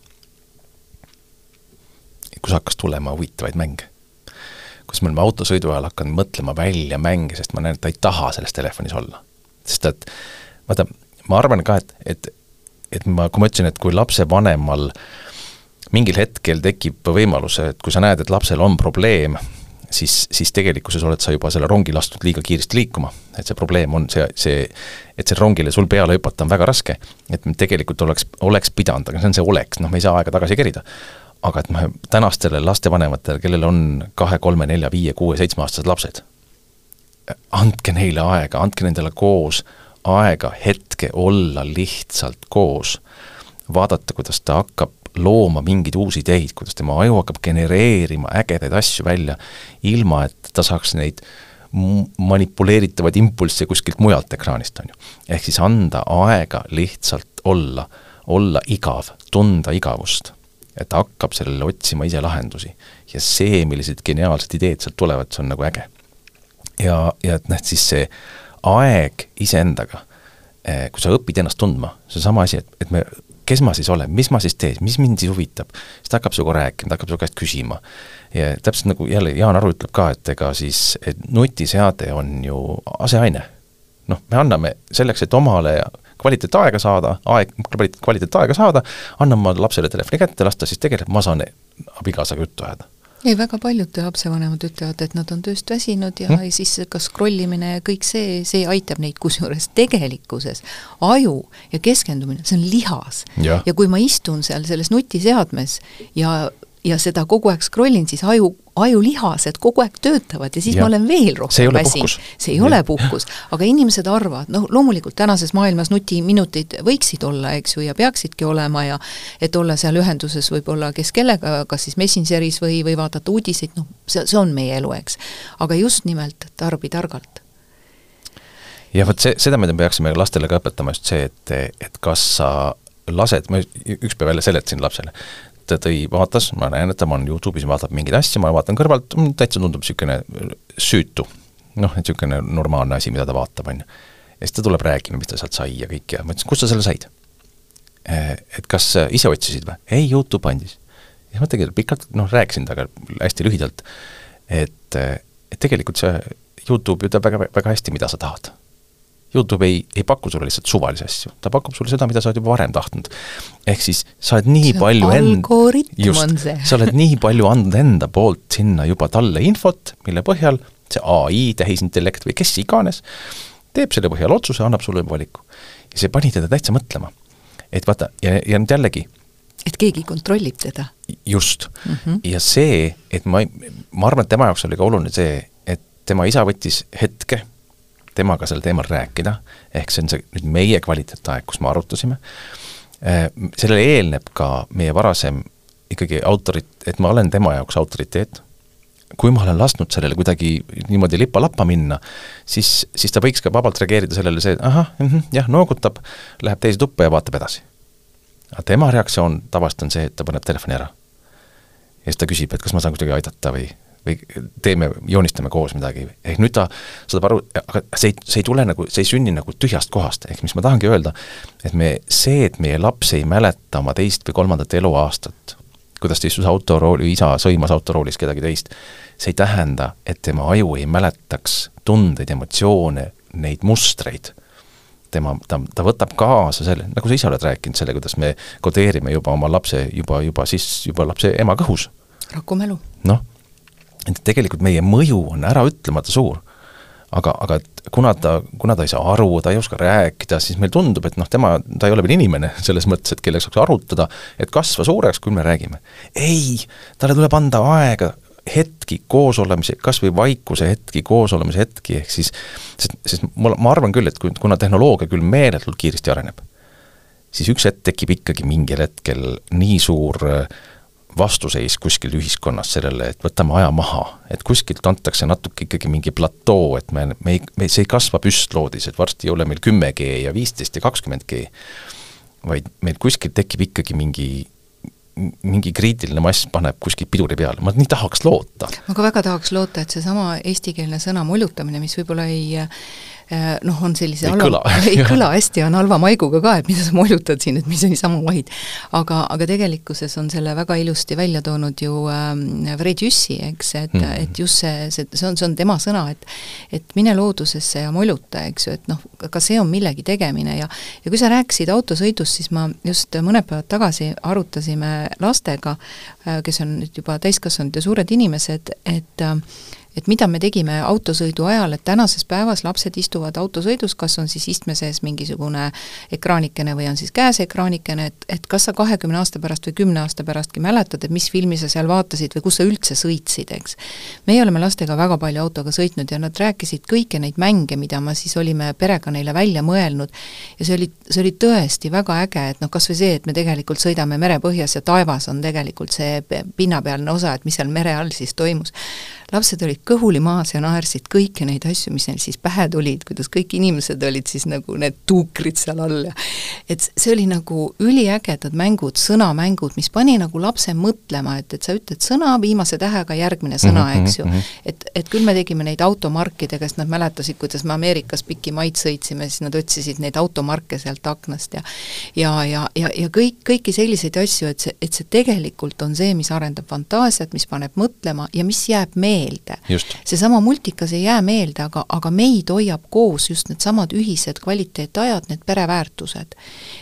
kus hakkas tulema huvitavaid mänge. kus me oleme autosõidu ajal hakanud mõtlema välja mänge, sest ma näen, et ta ei taha selles telefonis olla. sest et vaata, ma arvan ka, et, et, et ma, kui ma ütlesin, et kui lapsevanemal mingil hetkel tekib võimalus, et kui sa näed, et lapsel on probleem, siis, siis tegelikkuses oled sa juba selle rongi lastud liiga kiiresti liikuma. et see probleem on see, see, et see rongile sul peale hüpata on väga raske. et tegelikult oleks, oleks pidanud, aga see on see oleks, noh, me ei saa aega tagasi kerida aga et me tänastele lastevanematele, kellel on kahe, kolme, nelja, viie, kuue, seitsmeaastased lapsed, andke neile aega, andke nendele koos aega, hetke olla lihtsalt koos. vaadata, kuidas ta hakkab looma mingeid uusi ideid, kuidas tema aju hakkab genereerima ägedaid asju välja, ilma et ta saaks neid manipuleeritavaid impulsse kuskilt mujalt ekraanist, on ju. ehk siis anda aega lihtsalt olla, olla igav, tunda igavust et ta hakkab sellele otsima ise lahendusi. ja see, millised geniaalsed ideed sealt tulevad, see on nagu äge. ja, ja et noh, siis see aeg iseendaga, eh, kui sa õpid ennast tundma, seesama asi, et, et me, kes ma siis olen, mis ma siis teen, mis mind siis huvitab, siis ta hakkab sinuga rääkima, ta hakkab su käest küsima. ja täpselt nagu jälle Jaan Aru ütleb ka, et ega siis, et nutiseade on ju aseaine. noh, me anname selleks, et omale kvaliteetaega saada, aeg, kvaliteetaega saada, anna oma lapsele telefoni kätte, las ta siis tegeleb, ma saan abikaasaga juttu ajada ei, väga paljud lapsevanemad ütlevad, et nad on tööst väsinud ja hmm? siis ka scroll imine ja kõik see, see aitab neid, kusjuures tegelikkuses aju ja keskendumine, see on lihas. ja kui ma istun seal selles nutiseadmes ja ja seda kogu aeg scroll in, siis aju, ajulihased kogu aeg töötavad ja siis ja. ma olen veel rohkem väsinud. see ei ole puhkus, aga inimesed arvavad, noh loomulikult tänases maailmas nutiminutid võiksid olla, eks ju, ja peaksidki olema ja et olla seal ühenduses võib-olla kes kellega, kas siis Messengeris või, või vaadata uudiseid, noh, see, see on meie elu, eks. aga just nimelt tarbi targalt ja vot see, seda me peaksime lastele ka õpetama, just see, et, et kas sa lased, ma üks päev jälle seletasin lapsele, ta tõi, vaatas, ma näen, et ta on Youtube'is, vaatab mingeid asju, ma vaatan kõrvalt, mm, täitsa tundub niisugune süütu. noh, et niisugune normaalne asi, mida ta vaatab, on ju. ja siis ta tuleb rääkima, mis ta sealt sai ja kõik ja ma ütlesin, kust sa selle said? Eh, et kas ise otsisid või? ei, Youtube andis. ja ma tegelikult pikalt, noh, rääkisin temaga hästi lühidalt, et, et tegelikult see Youtube ütleb väga, väga hästi, mida sa tahad Youtube ei, ei paku sulle lihtsalt suvalisi asju, ta pakub sulle seda, mida sa oled juba varem tahtnud. ehk siis sa oled nii see palju end-, just, sa oled nii palju andnud enda poolt sinna juba talle infot, mille põhjal see ai, tehisintellekt või kes iganes, teeb selle põhjal otsuse, annab sulle valiku. ja see pani teda täitsa mõtlema. et vaata, ja, ja nüüd jällegi et keegi kontrollib teda. just mm. -hmm. ja see, et ma, ma arvan, et tema jaoks oli ka oluline see, et tema isa võttis hetke temaga sel teemal rääkida, ehk see on see nüüd meie kvaliteetaeg, kus me arutasime, äh, sellele eelneb ka meie varasem ikkagi autorit-, et ma olen tema jaoks autoriteet, kui ma olen lasknud sellele kuidagi niimoodi lipa-lappa minna, siis, siis ta võiks ka vabalt reageerida sellele see, et ahah mm, -hmm, jah, noogutab, läheb teise tuppa ja vaatab edasi. aga tema reaktsioon tavaliselt on see, et ta paneb telefoni ära. ja siis ta küsib, et kas ma saan kuidagi aidata või või teeme, joonistame koos midagi, ehk nüüd ta saab aru, aga see ei, see ei tule nagu, see ei sünni nagu tühjast kohast, ehk mis ma tahangi öelda, et me, see, et meie laps ei mäleta oma teist või kolmandat eluaastat, kuidas ta istus autorooli, isa sõimas autoroolis kedagi teist, see ei tähenda, et tema aju ei mäletaks tundeid, emotsioone, neid mustreid tema, ta, ta võtab kaasa selle, nagu sa ise oled rääkinud, selle, kuidas me kodeerime juba oma lapse juba, juba siis, juba lapse ema kõhus. rakumälu. noh, et tegelikult meie mõju on äraütlemata suur. aga, aga kuna ta, kuna ta ei saa aru, ta ei oska rääkida, siis meil tundub, et noh, tema, ta ei ole veel inimene selles mõttes, et kellega saaks arutada, et kasva suureks, kui me räägime. ei, talle tuleb anda aega, hetki koosolemise, kas või vaikuse hetki, koosolemise hetki, ehk siis sest, sest ma, ma arvan küll, et kui, kuna tehnoloogia küll meeletult kiiresti areneb, siis üks hetk tekib ikkagi mingil hetkel nii suur äh, vastuseis kuskil ühiskonnas sellele, et võtame aja maha, et kuskilt antakse natuke ikkagi mingi platoo, et me, me ei, me, see ei kasva püstloodis, et varsti ei ole meil kümme G ja viisteist ja kakskümmend G, vaid meil kuskil tekib ikkagi mingi mingi kriitiline mass paneb kuskilt piduri peale, ma nii tahaks loota. ma ka väga tahaks loota, et seesama eestikeelne sõna molutamine, mis võib-olla ei noh, on sellise ei halva, kõla ei kõla hästi, on halva maiguga ka, et mida sa molutad siin, et mis on niisama vahid. aga, aga tegelikkuses on selle väga ilusti välja toonud ju äh, Fred Jüssi, eks, et mm, -hmm. et just see, see, see on, see on tema sõna, et et mine loodusesse ja moluta, eks ju, et noh, ka see on millegi tegemine ja ja kui sa rääkisid autosõidust, siis ma just mõned päevad tagasi arutasime lastega, äh, kes on nüüd juba täiskasvanud ja suured inimesed, et äh, et mida me tegime autosõidu ajal, et tänases päevas lapsed istuvad autosõidus, kas on siis istme sees mingisugune ekraanikene või on siis käes ekraanikene, et, et kas sa kahekümne aasta pärast või kümne aasta pärastki mäletad, et mis filmi sa seal vaatasid või kus sa üldse sõitsid, eks. meie oleme lastega väga palju autoga sõitnud ja nad rääkisid kõiki neid mänge, mida me siis olime perega neile välja mõelnud ja see oli, see oli tõesti väga äge, et noh, kas või see, et me tegelikult sõidame merepõhjas ja taevas on tegelikult see pinnapealne osa, et mis seal mere all siis toimus lapsed olid kõhuli maas ja naersid kõiki neid asju, mis neil siis pähe tulid, kuidas kõik inimesed olid siis nagu need tuukrid seal all ja et see oli nagu üliägedad mängud, sõnamängud, mis pani nagu lapse mõtlema, et, et sa ütled sõna viimase tähega järgmine sõna mm, -hmm, eks ju mm. -hmm. et, et küll me tegime neid automarkidega, sest nad mäletasid, kuidas me Ameerikas pikki maid sõitsime, siis nad otsisid neid automarke sealt aknast ja ja, ja, ja, ja kõik, kõiki selliseid asju, et see, et see tegelikult on see, mis arendab fantaasiat, mis paneb mõtlema ja mis jääb meelde meelde. seesama multikas ei jää meelde, aga, aga meid hoiab koos just needsamad ühised kvaliteetajad, need pereväärtused.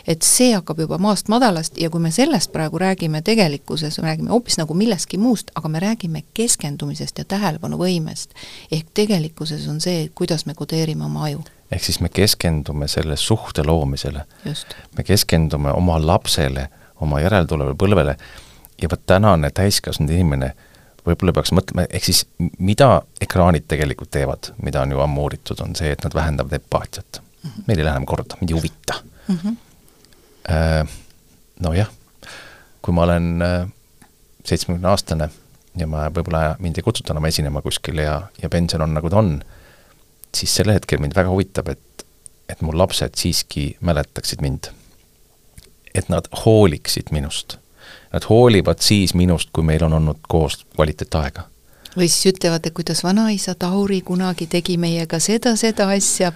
et see hakkab juba maast madalast ja kui me sellest praegu räägime tegelikkuses, me räägime hoopis nagu millestki muust, aga me räägime keskendumisest ja tähelepanuvõimest. ehk tegelikkuses on see, kuidas me kodeerime oma aju ehk siis me keskendume selle suhte loomisele. me keskendume oma lapsele, oma järeltulevale põlvele ja vot tänane täiskasvanud inimene võib-olla peaks mõtlema, ehk siis mida ekraanid tegelikult teevad, mida on ju ammu uuritud, on see, et nad vähendavad empaatiat mm. -hmm. meil ei lähe enam korda, mind ei huvita mm. -hmm. Nojah, kui ma olen äh, seitsmekümne aastane ja ma võib-olla, mind ei kutsuta enam esinema kuskile ja, ja pension on, nagu ta on, siis sel hetkel mind väga huvitab, et, et mu lapsed siiski mäletaksid mind. et nad hooliksid minust Nad hoolivad siis minust, kui meil on olnud koos kvaliteetaega või siis ütlevad, et kuidas vanaisa Tauri kunagi tegi meiega seda, seda asja,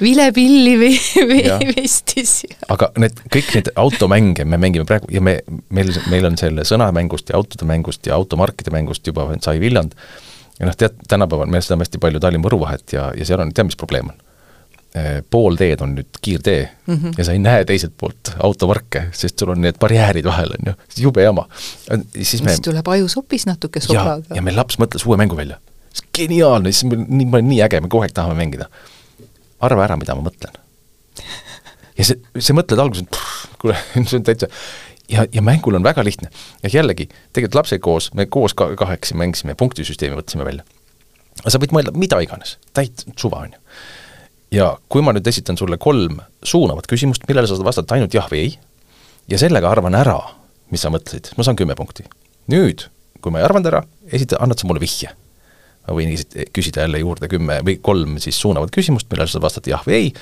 vilepilli või, või vestis. aga need, kõik need automänge me mängime praegu ja me, meil, meil on selle sõnamängust ja autode mängust ja automarkide mängust juba sai villand, ja noh, tead, tänapäeval me sõidame hästi palju Tallinn-Võru vahet ja, ja seal on, tead, mis probleem on? Eh, pool teed on nüüd kiirtee mm -hmm. ja sa ei näe teiselt poolt automarke, sest sul on need barjäärid vahel, on ju, jube jama. siis me siis tuleb ajus hoopis natuke sobraga. ja meil laps mõtles uue mängu välja. geniaalne, siis nii, nii äge, me kogu aeg tahame mängida. arva ära, mida ma mõtlen. ja see, sa mõtled alguses, kuule, see on täitsa ja, ja mängul on väga lihtne. ja jällegi, tegelikult lapsega koos, me koos ka kahekesi mängisime, punktisüsteemi võtsime välja. aga sa võid mõelda mida iganes, täit suva, on ju ja kui ma nüüd esitan sulle kolm suunavat küsimust, millele sa saad vastata ainult jah või ei, ja sellega arvan ära, mis sa mõtlesid, ma saan kümme punkti. nüüd, kui ma ei arvanud ära, esita, annad sa mulle vihje. ma võin küsida jälle juurde kümme või kolm siis suunavat küsimust, millele sa saad vastata jah või ei,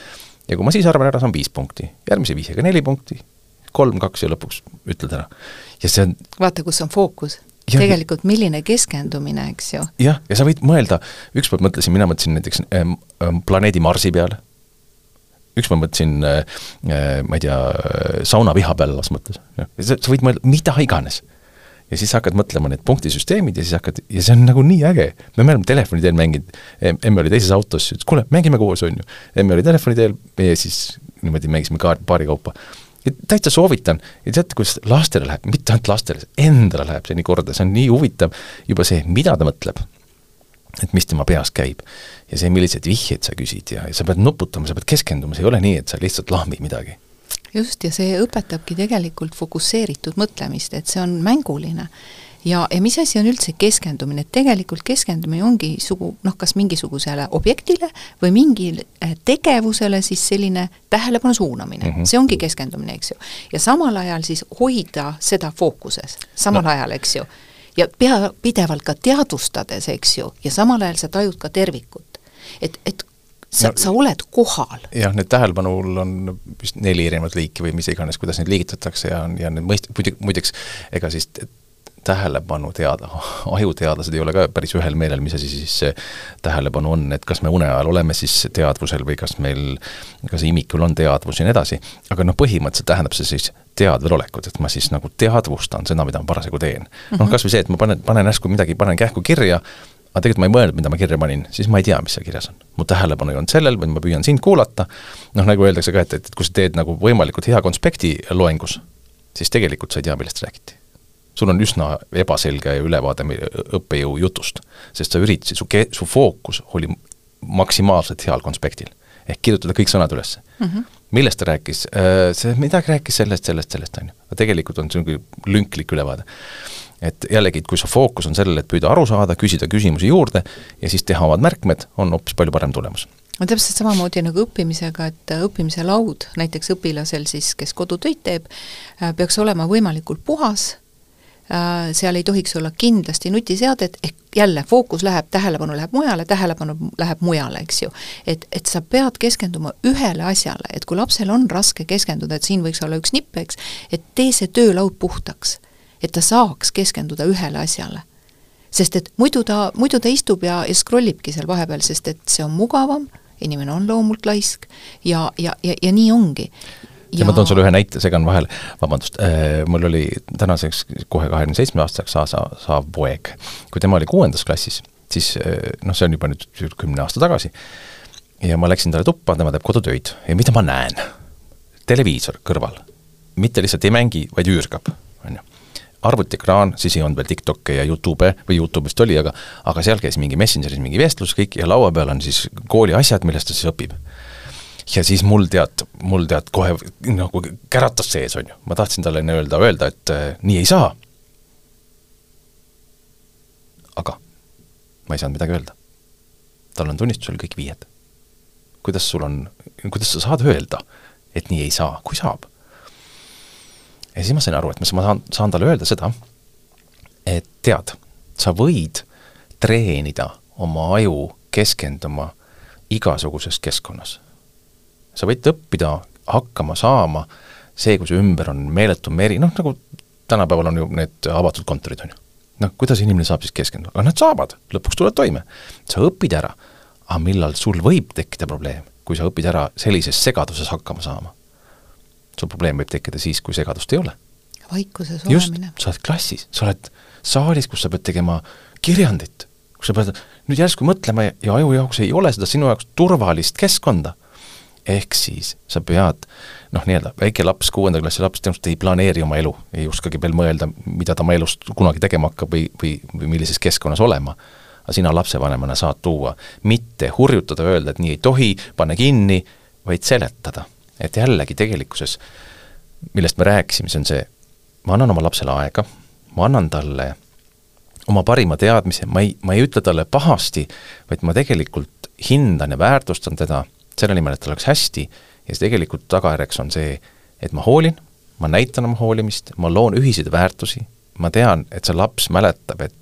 ja kui ma siis arvan ära, saan viis punkti, järgmise vihjega neli punkti, kolm, kaks ja lõpuks ütled ära. ja see on vaata, kus on fookus Ja, tegelikult milline keskendumine, eks ju. jah, ja sa võid mõelda, ükspäev mõtlesin, mina mõtlesin näiteks ähm, planeedi Marsi peale, ükspäev mõtlesin äh, ma ei tea, saunaviha peale las mõtles, jah, ja sa, sa võid mõelda mida iganes. ja siis hakkad mõtlema need punktisüsteemid ja siis hakkad, ja see on nagu nii äge. me oleme telefoni teel mänginud, emme oli teises autos, ütles kuule, mängime koos, on ju. emme oli telefoni teel, meie siis niimoodi mängisime kaart paari kaupa täitsa soovitan. Ja teate, kuidas lastele läheb, mitte ainult lastele, endale läheb see nii korda, see on nii huvitav juba see, mida ta mõtleb, et mis tema peas käib. ja see, milliseid vihjeid sa küsid. Ja, ja sa pead nuputama, sa pead keskenduma, see ei ole nii, et sa lihtsalt lahmid midagi. just, ja see õpetabki tegelikult fokusseeritud mõtlemist, et see on mänguline ja, ja mis asi on üldse keskendumine, et tegelikult keskendumine ongi sugu, noh, kas mingisugusele objektile või mingile eh, tegevusele siis selline tähelepanu suunamine mm, -hmm. see ongi keskendumine, eks ju. ja samal ajal siis hoida seda fookuses, samal no. ajal, eks ju. ja pea, pidevalt ka teadvustades, eks ju, ja samal ajal sa tajud ka tervikut. et, et sa no,, sa oled kohal. jah, need tähelepanul on vist neli erinevat liiki või mis iganes, kuidas neid liigitatakse ja, ja need mõist-, muide, muideks ega siis tähelepanu teada, ajuteadlased ei ole ka päris ühel meelel, mis asi siis see tähelepanu on, et kas me une ajal oleme siis teadvusel või kas meil, kas imikul on teadvus ja nii edasi, aga noh, põhimõtteliselt tähendab see siis teadvelolekut, et ma siis nagu teadvustan seda, mida ma parasjagu teen. Noh, kas või see, et ma panen, panen järsku midagi, panen kähku kirja, aga tegelikult ma ei mõelnud, mida ma kirja panin, siis ma ei tea, mis seal kirjas on. mu tähelepanu ei olnud sellel, vaid ma püüan sind kuulata, noh nagu öeldakse ka, et, et, et kui sa teed nagu võimalikult hea konspekti loengus, siis tegelikult sa ei tea, millest räägiti sul on üsna ebaselge ülevaade õppejõu jutust, sest sa üritasid, su ke-, su fookus oli maksimaalselt heal konspektil. ehk kirjutada kõik sõnad üles mm. -hmm. millest ta rääkis, äh, see midagi rääkis sellest, sellest, sellest, on ju. aga tegelikult on see niisugune lünklik ülevaade. et jällegi, et kui su fookus on sellele, et püüda aru saada, küsida küsimusi juurde ja siis teha omad märkmed, on hoopis palju parem tulemus no täpselt samamoodi nagu õppimisega, et õppimise laud näiteks õpilasel siis, kes kodutöid teeb, äh, peaks olema võimalikult puhas Äh, seal ei tohiks olla kindlasti nutiseadet, ehk jälle fookus läheb, tähelepanu läheb mujale, tähelepanu läheb mujale, eks ju. et, et sa pead keskenduma ühele asjale, et kui lapsel on raske keskenduda, et siin võiks olla üks nipp, eks, et tee see töölaud puhtaks. et ta saaks keskenduda ühele asjale. sest et muidu ta, muidu ta istub ja, ja scroll ibki seal vahepeal, sest et see on mugavam, inimene on loomult laisk ja, ja, ja, ja nii ongi ja ma toon sulle ühe näite, segan vahele, vabandust, äh, mul oli tänaseks kohe kahekümne seitsme aastaseks saa-, saav poeg. kui tema oli kuuendas klassis, siis äh, noh, see on juba nüüd kümne aasta tagasi, ja ma läksin talle tuppa, tema teeb kodutöid ja mida ma näen? televiisor kõrval. mitte lihtsalt ei mängi, vaid üürgab, on ju arvutiekraan, siis ei olnud veel TikTok'e ja Youtube'e või Youtube vist oli, aga aga seal käis mingi Messengeris mingi vestlus kõik ja laua peal on siis kooli asjad, millest ta siis õpib ja siis mul tead, mul tead kohe nagu käratas sees, on ju, ma tahtsin talle nii-öelda öelda, et äh, nii ei saa. aga ma ei saanud midagi öelda. tal on tunnistusel kõik viied. kuidas sul on, kuidas sa saad öelda, et nii ei saa, kui saab? ja siis ma sain aru, et ma saan, saan talle öelda seda, et tead, sa võid treenida oma aju keskenduma igasuguses keskkonnas sa võid õppida hakkama saama, see, kui su ümber on meeletu meri, noh nagu tänapäeval on ju need avatud kontorid, on ju. noh, kuidas inimene saab siis keskenduda, aga nad saavad, lõpuks tulevad toime. sa õpid ära, aga millal sul võib tekkida probleem, kui sa õpid ära sellises segaduses hakkama saama? sul probleem võib tekkida siis, kui segadust ei ole. vaikuses olemine. sa oled klassis, sa oled saalis, kus sa pead tegema kirjandit, kus sa pead nüüd järsku mõtlema ja, ja aju jaoks ei ole seda sinu jaoks turvalist keskkonda ehk siis sa pead noh, nii-öelda väike laps, kuuenda klassi laps tõenäoliselt ei planeeri oma elu, ei oskagi veel mõelda, mida ta oma elust kunagi tegema hakkab või, või, või millises keskkonnas olema. aga sina lapsevanemana saad tuua, mitte hurjutada, öelda, et nii ei tohi, pane kinni, vaid seletada. et jällegi tegelikkuses, millest me rääkisime, see on see, ma annan oma lapsele aega, ma annan talle oma parima teadmise, ma ei, ma ei ütle talle pahasti, vaid ma tegelikult hindan ja väärtustan teda selle nimel, et tal oleks hästi, ja siis tegelikult tagajärjeks on see, et ma hoolin, ma näitan oma hoolimist, ma loon ühiseid väärtusi, ma tean, et see laps mäletab, et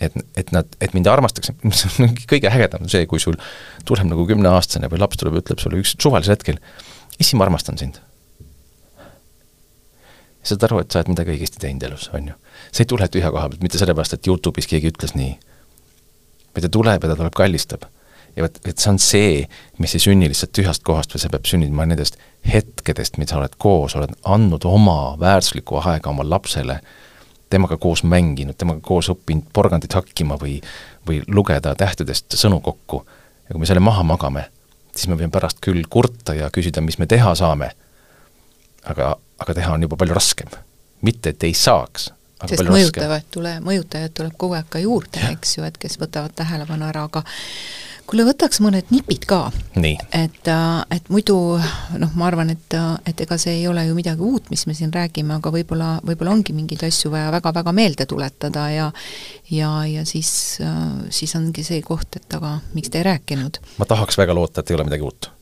et, et nad, et mind armastatakse, mis on kõige ägedam, see, kui sul tuleb nagu kümneaastane või laps tuleb ja ütleb sulle üks suvalisel hetkel, issi, ma armastan sind. saad aru, et sa oled midagi õigesti teinud elus, on ju. see ei tule tühja koha pealt, mitte sellepärast, et Youtube'is keegi ütles nii. vaid ta tuleb ja ta tuleb kallistab. Ja vot, et see on see, mis ei sünni lihtsalt tühjast kohast, vaid see peab sünnima nendest hetkedest, mida sa oled koos, oled andnud oma väärtuslikku aega oma lapsele, temaga koos mänginud, temaga koos õppinud porgandit hakkima või, või lugeda tähtedest sõnu kokku. ja kui me selle maha magame, siis me võime pärast küll kurta ja küsida, mis me teha saame, aga, aga teha on juba palju raskem. mitte, et ei saaks, sest mõjutavad tule, mõjutajaid tuleb kogu aeg ka juurde, eks ju, et kes võtavad tähelepanu ära, aga kuule, võtaks mõned nipid ka. et, äh, et muidu noh, ma arvan, et, et ega see ei ole ju midagi uut, mis me siin räägime, aga võib-olla, võib-olla ongi mingeid asju vaja väga-väga meelde tuletada ja ja, ja siis, äh, siis ongi see koht, et aga miks te ei rääkinud. ma tahaks väga loota, et ei ole midagi uut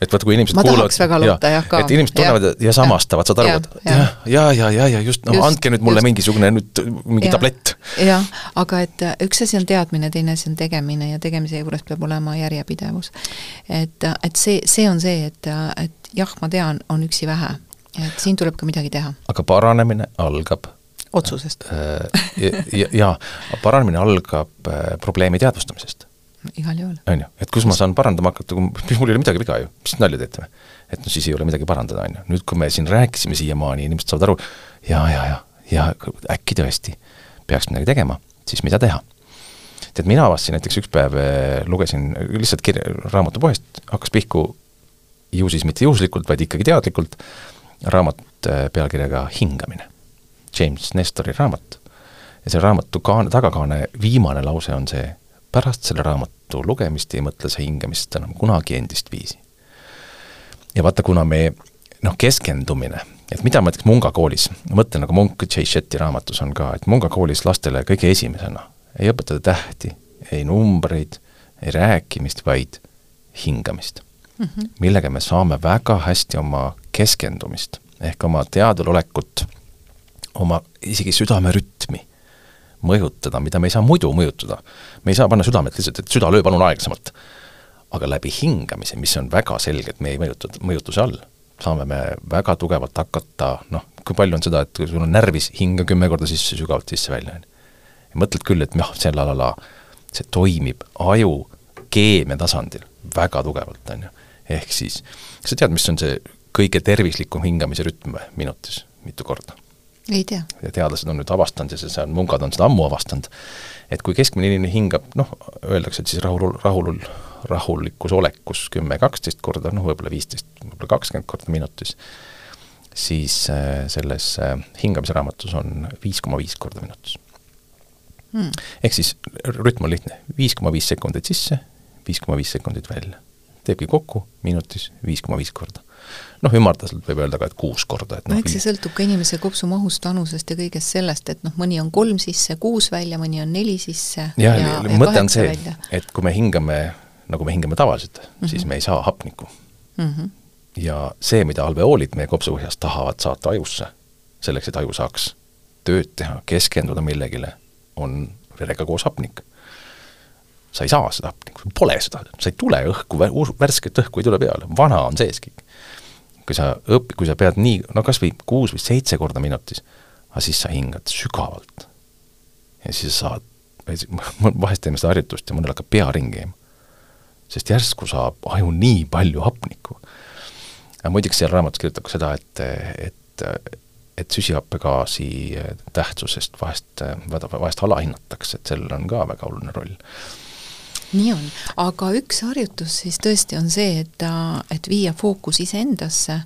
et vaat kui inimesed ma kuulavad, loota jah et inimesed tunnevad ja, ja samastavad, saad aru, et ja, ja, ja, ja, ja just, no just, andke nüüd mulle just. mingisugune nüüd, mingi ja, tablett. jah, aga et äh, üks asi on teadmine, teine asi on tegemine ja tegemise juures peab olema järjepidevus. et, äh, et see, see on see, et, äh, et jah, ma tean, on üksi vähe, et siin tuleb ka midagi teha. aga paranemine algab otsusest. ja, ja, ja paranemine algab probleemi teadvustamisest igal juhul. on ju, et kus ma saan parandama hakata, kui mul ei ole midagi viga ju, mis nalja teete või? et no siis ei ole midagi parandada, on ju. nüüd, kui me siin rääkisime siiamaani, inimesed saavad aru, ja, ja, ja, ja äkki tõesti peaks midagi tegema, siis mida teha? tead, mina avastasin näiteks üks päev, eh, lugesin lihtsalt kirja, raamatupoest, hakkas pihku ju siis mitte juhuslikult, vaid ikkagi teadlikult, raamat eh, pealkirjaga Hingamine. James Nestori raamat. ja selle raamatu kaane, tagakaane viimane lause on see, pärast selle raamatu lugemist ei mõtle sa hingamisest enam kunagi endist viisi. ja vaata, kuna me noh, keskendumine, et mida ma näiteks Munga koolis, ma mõtlen nagu Munk J. Shetty raamatus on ka, et Munga koolis lastele kõige esimesena ei õpetata tähti, ei numbreid, ei rääkimist, vaid hingamist mm. -hmm. millega me saame väga hästi oma keskendumist ehk oma teadvalolekut, oma isegi südamerütmi mõjutada, mida me ei saa muidu mõjutada. me ei saa panna südamet lihtsalt, et süda löö palun aeglasemalt. aga läbi hingamise, mis on väga selgelt meie mõjutud, mõjutuse all, saame me väga tugevalt hakata noh, kui palju on seda, et kui sul on närvis, hinga kümme korda sisse, sügavalt sisse-välja, on ju. mõtled küll, et noh, see la la la, see toimib aju keemia tasandil väga tugevalt, on ju. ehk siis, sa tead, mis on see kõige tervislikum hingamise rütm minutis, mitu korda? Ei tea. ja teadlased on nüüd avastanud ja see, on, mungad on seda ammu avastanud, et kui keskmine inimene hingab, noh, öeldakse, et siis rahul, rahul, rahulikus olekus kümme, kaksteist korda, noh, võib-olla viisteist, võib-olla kakskümmend korda minutis, siis äh, selles äh, hingamise raamatus on viis koma viis korda minutis hmm.. ehk siis rütm on lihtne, viis koma viis sekundit sisse, viis koma viis sekundit välja. teebki kokku minutis viis koma viis korda noh, ümardaselt võib öelda ka, et kuus korda, et noh, eks see sõltub ka inimese kopsumahust, vanusest ja kõigest sellest, et noh, mõni on kolm sisse, kuus välja, mõni on neli sisse ja, ja, ja mõte on see, et kui me hingame, nagu me hingame tavaliselt mm, -hmm. siis me ei saa hapnikku mm. -hmm. ja see, mida alveoolid meie kopsupõhjas tahavad saata ajusse, selleks, et aju saaks tööd teha, keskenduda millegile, on verega koos hapnik sa ei saa seda hapnikku, pole seda, sa ei tule õhku, värsket õhku ei tule peale, vana on seeski kui sa õpi-, kui sa pead nii, no kas või kuus või seitse korda minutis, aga siis sa hingad sügavalt. ja siis sa saad, vahest teeme seda harjutust ja mõnel hakkab pea ringi käima. sest järsku saab aju nii palju hapnikku. aga muidugi seal raamatus kirjutab ka seda, et, et et süsihappegaasi tähtsusest vahest, vahest alahinnatakse, et sellel on ka väga oluline roll nii on, aga üks harjutus siis tõesti on see, et, et viia fookus iseendasse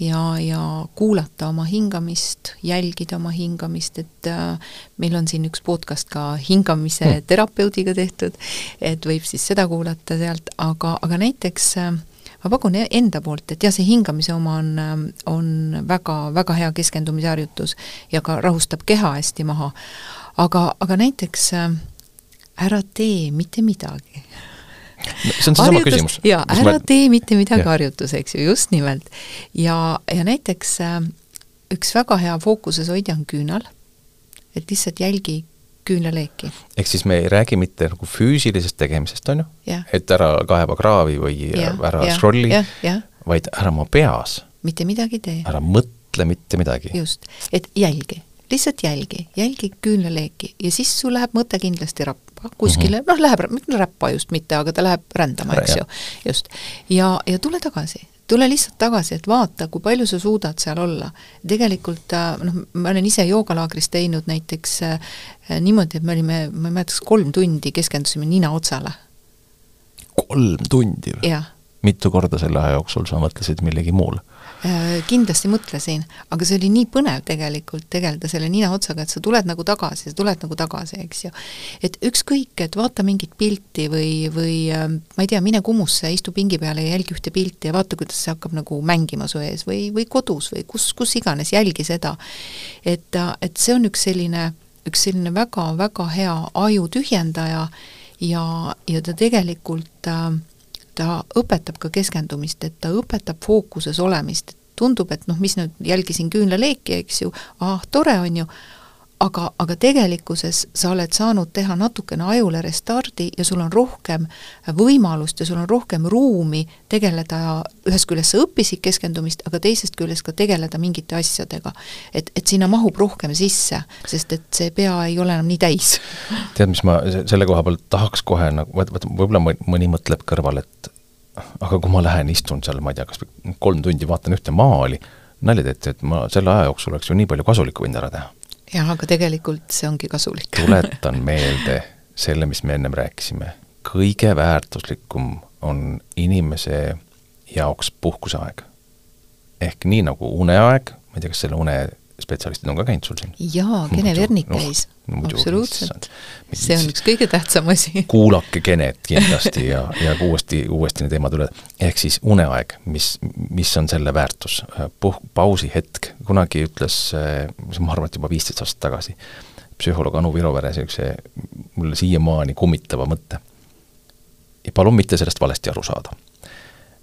ja, ja kuulata oma hingamist, jälgida oma hingamist, et äh, meil on siin üks podcast ka hingamise hmm. terapeudiga tehtud, et võib siis seda kuulata sealt, aga, aga näiteks äh, ma pakun e-, enda poolt, et jah, see hingamise oma on, on väga, väga hea keskendumise harjutus ja ka rahustab keha hästi maha. aga, aga näiteks äh, ära tee mitte midagi. see on seesama küsimus. jaa, ära ma... tee mitte midagi harjutus, eks ju, just nimelt. ja, ja näiteks äh, üks väga hea fookuses hoidja on küünal, et lihtsalt jälgi küünlaleeki. ehk siis me ei räägi mitte nagu füüsilisest tegemisest, on ju, et ära kaeva kraavi või ja, ära ja, scrolli, vaid ära oma peas mitte midagi tee. ära mõtle mõtle mitte midagi. just, et jälgi, lihtsalt jälgi, jälgi küünlaleeki ja siis sul läheb mõte kindlasti rappa kuskile mm, -hmm. noh, läheb, mitte rappa just mitte, aga ta läheb rändama, eks ju, just. ja, ja tule tagasi, tule lihtsalt tagasi, et vaata, kui palju sa suudad seal olla. tegelikult äh, noh, ma olen ise joogalaagris teinud näiteks äh, niimoodi, et me olime, ma ei mäleta, kas kolm tundi keskendusime nina otsale. kolm tundi või? mitu korda selle aja jooksul sa mõtlesid millegi muule? Äh, kindlasti mõtlesin, aga see oli nii põnev tegelikult tegeleda selle ninaotsaga, et sa tuled nagu tagasi, sa tuled nagu tagasi, eks ju. et ükskõik, et vaata mingit pilti või, või ähm, ma ei tea, mine Kumusse, istu pingi peale ja jälgi ühte pilti ja vaata, kuidas see hakkab nagu mängima su ees või, või kodus või kus, kus iganes, jälgi seda. et, äh, et see on üks selline, üks selline väga-väga hea aju tühjendaja ja, ja ta tegelikult äh, ta õpetab ka keskendumist, et ta õpetab fookuses olemist, tundub, et noh, mis nüüd, jälgisin küünlaleeki, eks ju, ah, tore on ju, aga, aga tegelikkuses sa oled saanud teha natukene ajule restardi ja sul on rohkem võimalust ja sul on rohkem ruumi tegeleda, ühest küljest sa õppisid keskendumist, aga teisest küljest ka tegeleda mingite asjadega. et, et sinna mahub rohkem sisse, sest et see pea ei ole enam nii täis. tead, mis ma selle koha pealt tahaks kohe nagu, vaat, vaat võib-olla mõni mõtleb kõrval, et aga kui ma lähen istun seal, ma ei tea, kas kolm tundi vaatan ühte maali, nalja teete, et ma selle aja jooksul oleks ju nii palju kasulikku võinud ära teha jah, aga tegelikult see ongi kasulik. tuletan meelde selle, mis me ennem rääkisime, kõige väärtuslikum on inimese jaoks puhkuseaeg. ehk nii nagu uneaeg, ma ei tea, kas selle une spetsialistid on ka käinud sul siin? jaa, Kene Vernik no, käis no,, absoluutselt. see on üks kõige tähtsam asi. kuulake Kenet kindlasti ja, ja uuesti, uuesti need teemad üle. ehk siis uneaeg, mis, mis on selle väärtus, puh-, pausihetk, kunagi ütles, ma arvan, et juba viisteist aastat tagasi, psühholoog Anu Virovere niisuguse mulle siiamaani kummitava mõtte. ja palun mitte sellest valesti aru saada.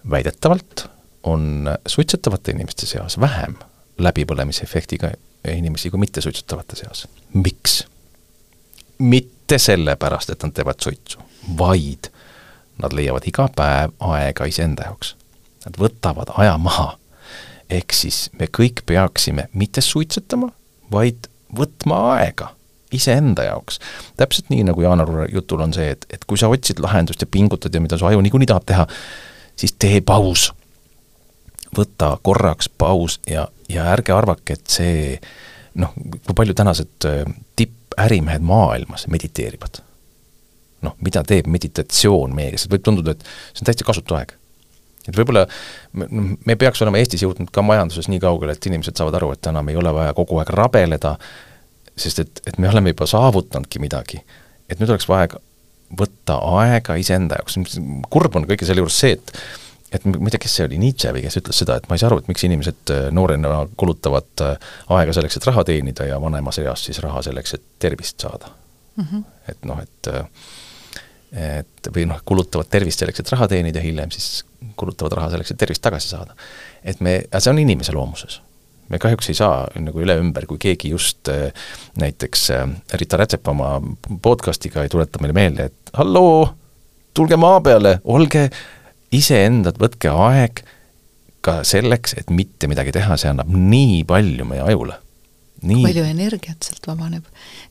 väidetavalt on suitsetavate inimeste seas vähem läbipõlemisefektiga inimesi kui mittesuitsetavate seas. miks? mitte sellepärast, et nad teevad suitsu, vaid nad leiavad iga päev aega iseenda jaoks. Nad võtavad aja maha. ehk siis me kõik peaksime mitte suitsetama, vaid võtma aega iseenda jaoks. täpselt nii, nagu Jaan Arura jutul on see, et, et kui sa otsid lahendust ja pingutad ja mida su aju niikuinii tahab teha, siis tee paus võta korraks paus ja, ja ärge arvake, et see noh, kui palju tänased äh, tippärimehed maailmas mediteerivad. noh, mida teeb meditatsioon meiega, see võib tunduda, et see on täitsa kasutu aeg. et võib-olla me peaks olema Eestis jõudnud ka majanduses nii kaugele, et inimesed saavad aru, et enam ei ole vaja kogu aeg rabeleda, sest et, et me oleme juba saavutanudki midagi. et nüüd oleks vaja võtta aega iseenda jaoks, kurb on kõige selle juures see, et et ma ei tea, kes see oli, Nietzsche või kes ütles seda, et ma ei saa aru, et miks inimesed äh, noorena kulutavad äh, aega selleks, et raha teenida ja vanemas eas siis raha selleks, et tervist saada mm. -hmm. et noh, et äh, et või noh, kulutavad tervist selleks, et raha teenida, hiljem siis kulutavad raha selleks, et tervist tagasi saada. et me, see on inimese loomuses. me kahjuks ei saa nagu üle ümber, kui keegi just näiteks Rita Rätsep oma podcast'iga ei tuleta meile meelde, et halloo, tulge maa peale, olge iseendat, võtke aeg ka selleks, et mitte midagi teha, see annab nii palju meie ajule. Nii... palju energiat sealt vabaneb.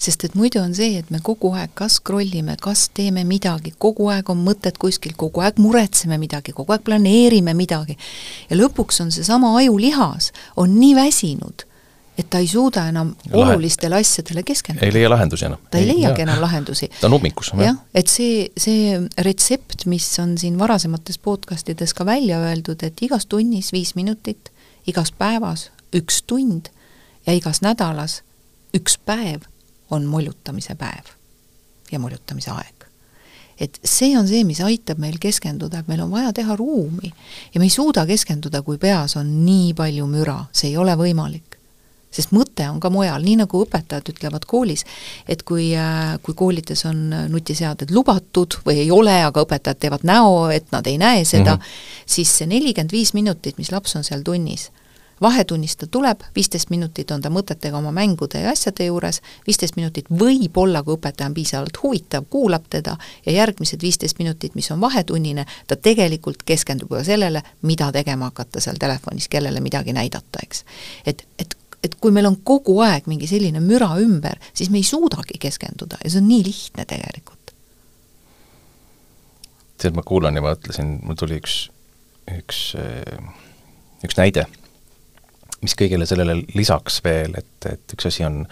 sest et muidu on see, et me kogu aeg kas scroll ime, kas teeme midagi, kogu aeg on mõtted kuskil, kogu aeg muretseme midagi, kogu aeg planeerime midagi. ja lõpuks on seesama ajulihas, on nii väsinud et ta ei suuda enam Lahe. olulistele asjadele keskenduda. ei leia lahendusi enam. ta ei, ei leiagi enam lahendusi. ta on ummikus. jah, et see, see retsept, mis on siin varasemates podcastides ka välja öeldud, et igas tunnis viis minutit, igas päevas üks tund ja igas nädalas üks päev on moljutamise päev ja moljutamise aeg et see on see, mis aitab meil keskenduda, et meil on vaja teha ruumi ja me ei suuda keskenduda, kui peas on nii palju müra, see ei ole võimalik sest mõte on ka mujal, nii nagu õpetajad ütlevad koolis, et kui, äh, kui koolides on nutiseaded lubatud või ei ole, aga õpetajad teevad näo, et nad ei näe seda mm, -hmm. siis see nelikümmend viis minutit, mis laps on seal tunnis, vahetunnist ta tuleb, viisteist minutit on ta mõtetega oma mängude ja asjade juures, viisteist minutit võib-olla, kui õpetaja on piisavalt huvitav, kuulab teda ja järgmised viisteist minutit, mis on vahetunnine, ta tegelikult keskendub ka sellele, mida tegema hakata seal telefonis, kellele midagi näidata, eks. et, et et kui meil on kogu aeg mingi selline müra ümber, siis me ei suudagi keskenduda ja see on nii lihtne tegelikult. tead, ma kuulan ja mõtlesin, mul tuli üks, üks, üks näide mis kõigele sellele lisaks veel, et, et üks asi on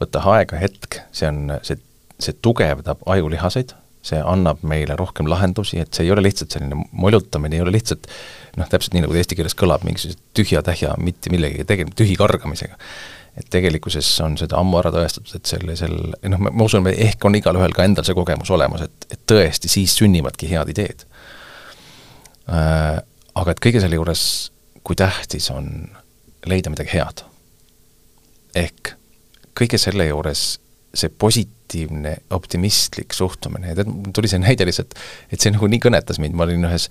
võtta aega hetk, see on, see, see tugevdab ajulihaseid, see annab meile rohkem lahendusi, et see ei ole lihtsalt selline molutamine, ei ole lihtsalt noh, täpselt nii, nagu ta eesti keeles kõlab, mingisuguse tühja-tähja mitte millegagi tegemine, tühi kargamisega. et tegelikkuses on seda ammu ära tõestatud, et sellisel, noh, ma usun, ehk on igalühel ka endal see kogemus olemas, et, et tõesti, siis sünnivadki head ideed äh,. Aga et kõige selle juures, kui tähtis on leida midagi head. ehk kõige selle juures see positiivne, optimistlik suhtumine ja tead, mul tuli see näide lihtsalt, et see nagu nii kõnetas mind, ma olin ühes,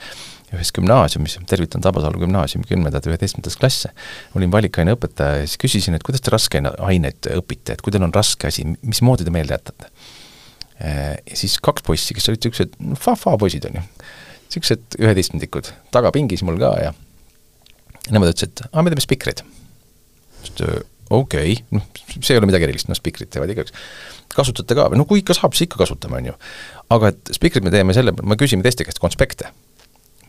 ühes gümnaasiumis, tervitan Tabasalu gümnaasiumi kümnendat, üheteistkümnendat klasse, olin valikaineõpetaja ja siis küsisin, et kuidas te raskeaineid õpite, et kui teil on raske asi, mismoodi te meelde jätate? Ja siis kaks poissi, kes olid niisugused no, fa-fa poisid, on ju, niisugused üheteistkümnendikud, tagapingis mul ka ja nemad ütlesid, et aa, me teeme spikreid. okei okay., noh, see ei ole midagi erilist, noh, spikrid teevad igaüks. Kasutate ka või no kui ikka saab, siis ikka kasutame, on ju. aga et spikrid me teeme selle, me küsime teiste käest konspekte.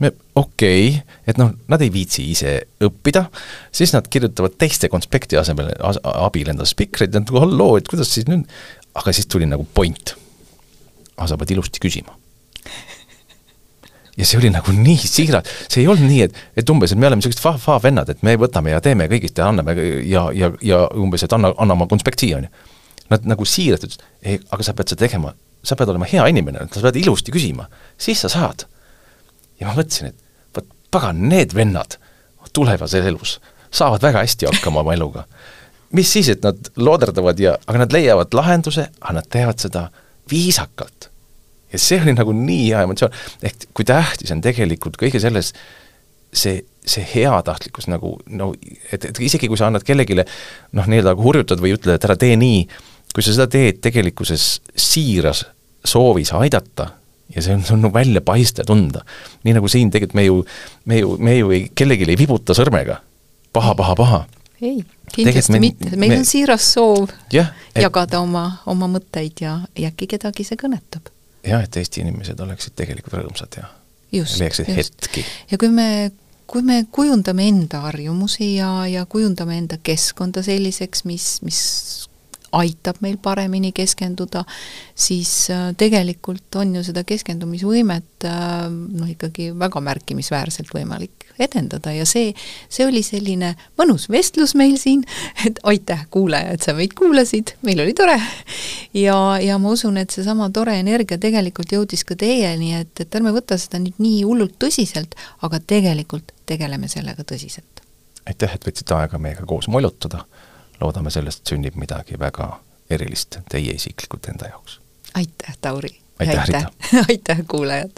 me, okei okay,, et noh, nad ei viitsi ise õppida, siis nad kirjutavad teiste konspekti asemel as,, abil endale spikreid, et halloo, et kuidas siis nüüd, aga siis tuli nagu point. aga sa pead ilusti küsima ja see oli nagu nii siiras, see ei olnud nii, et, et umbes, et me oleme niisugused fa-fa vennad, et me võtame ja teeme kõigist ja anname ja, ja, ja umbes, et anna, anna oma konspekt siia, on ju. Nad nagu siiralt ütlesid, ei, aga sa pead seda tegema, sa pead olema hea inimene, sa pead ilusti küsima, siis sa saad. ja ma mõtlesin, et vot pagan, need vennad tulevases elus saavad väga hästi hakkama oma eluga. mis siis, et nad looderdavad ja, aga nad leiavad lahenduse, aga nad teevad seda viisakalt. Ja see oli nagu nii hea emotsioon, ehk kui tähtis on tegelikult kõige selles see, see heatahtlikkus nagu no et, et isegi kui sa annad kellelegi noh, nii-öelda hurjutad või ütled, et ära tee nii, kui sa seda teed tegelikkuses siiras soovis aidata ja see on, see on nagu välja paista ja tunda. nii nagu siin tegelikult me ju, me ju, me ju ei, kellelegi ei vibuta sõrmega paha, paha, paha. ei, kindlasti me, mitte, meil me, on siiras soov jah, et, jagada oma, oma mõtteid ja, ja äkki kedagi see kõnetab jah, et Eesti inimesed oleksid tegelikult rõõmsad ja just, leiaksid hetki. ja kui me, kui me kujundame enda harjumusi ja, ja kujundame enda keskkonda selliseks, mis, mis aitab meil paremini keskenduda, siis äh, tegelikult on ju seda keskendumisvõimet äh, noh, ikkagi väga märkimisväärselt võimalik edendada ja see, see oli selline mõnus vestlus meil siin, et aitäh, kuulaja, et sa meid kuulasid, meil oli tore. ja, ja ma usun, et seesama tore energia tegelikult jõudis ka teieni, et, et ärme võta seda nüüd nii hullult tõsiselt, aga tegelikult tegeleme sellega tõsiselt. aitäh, et võtsite aega meiega koos molutada, loodame sellest sünnib midagi väga erilist teie isiklikult enda jaoks. aitäh, Tauri! aitäh, aitäh, aitäh, kuulajad!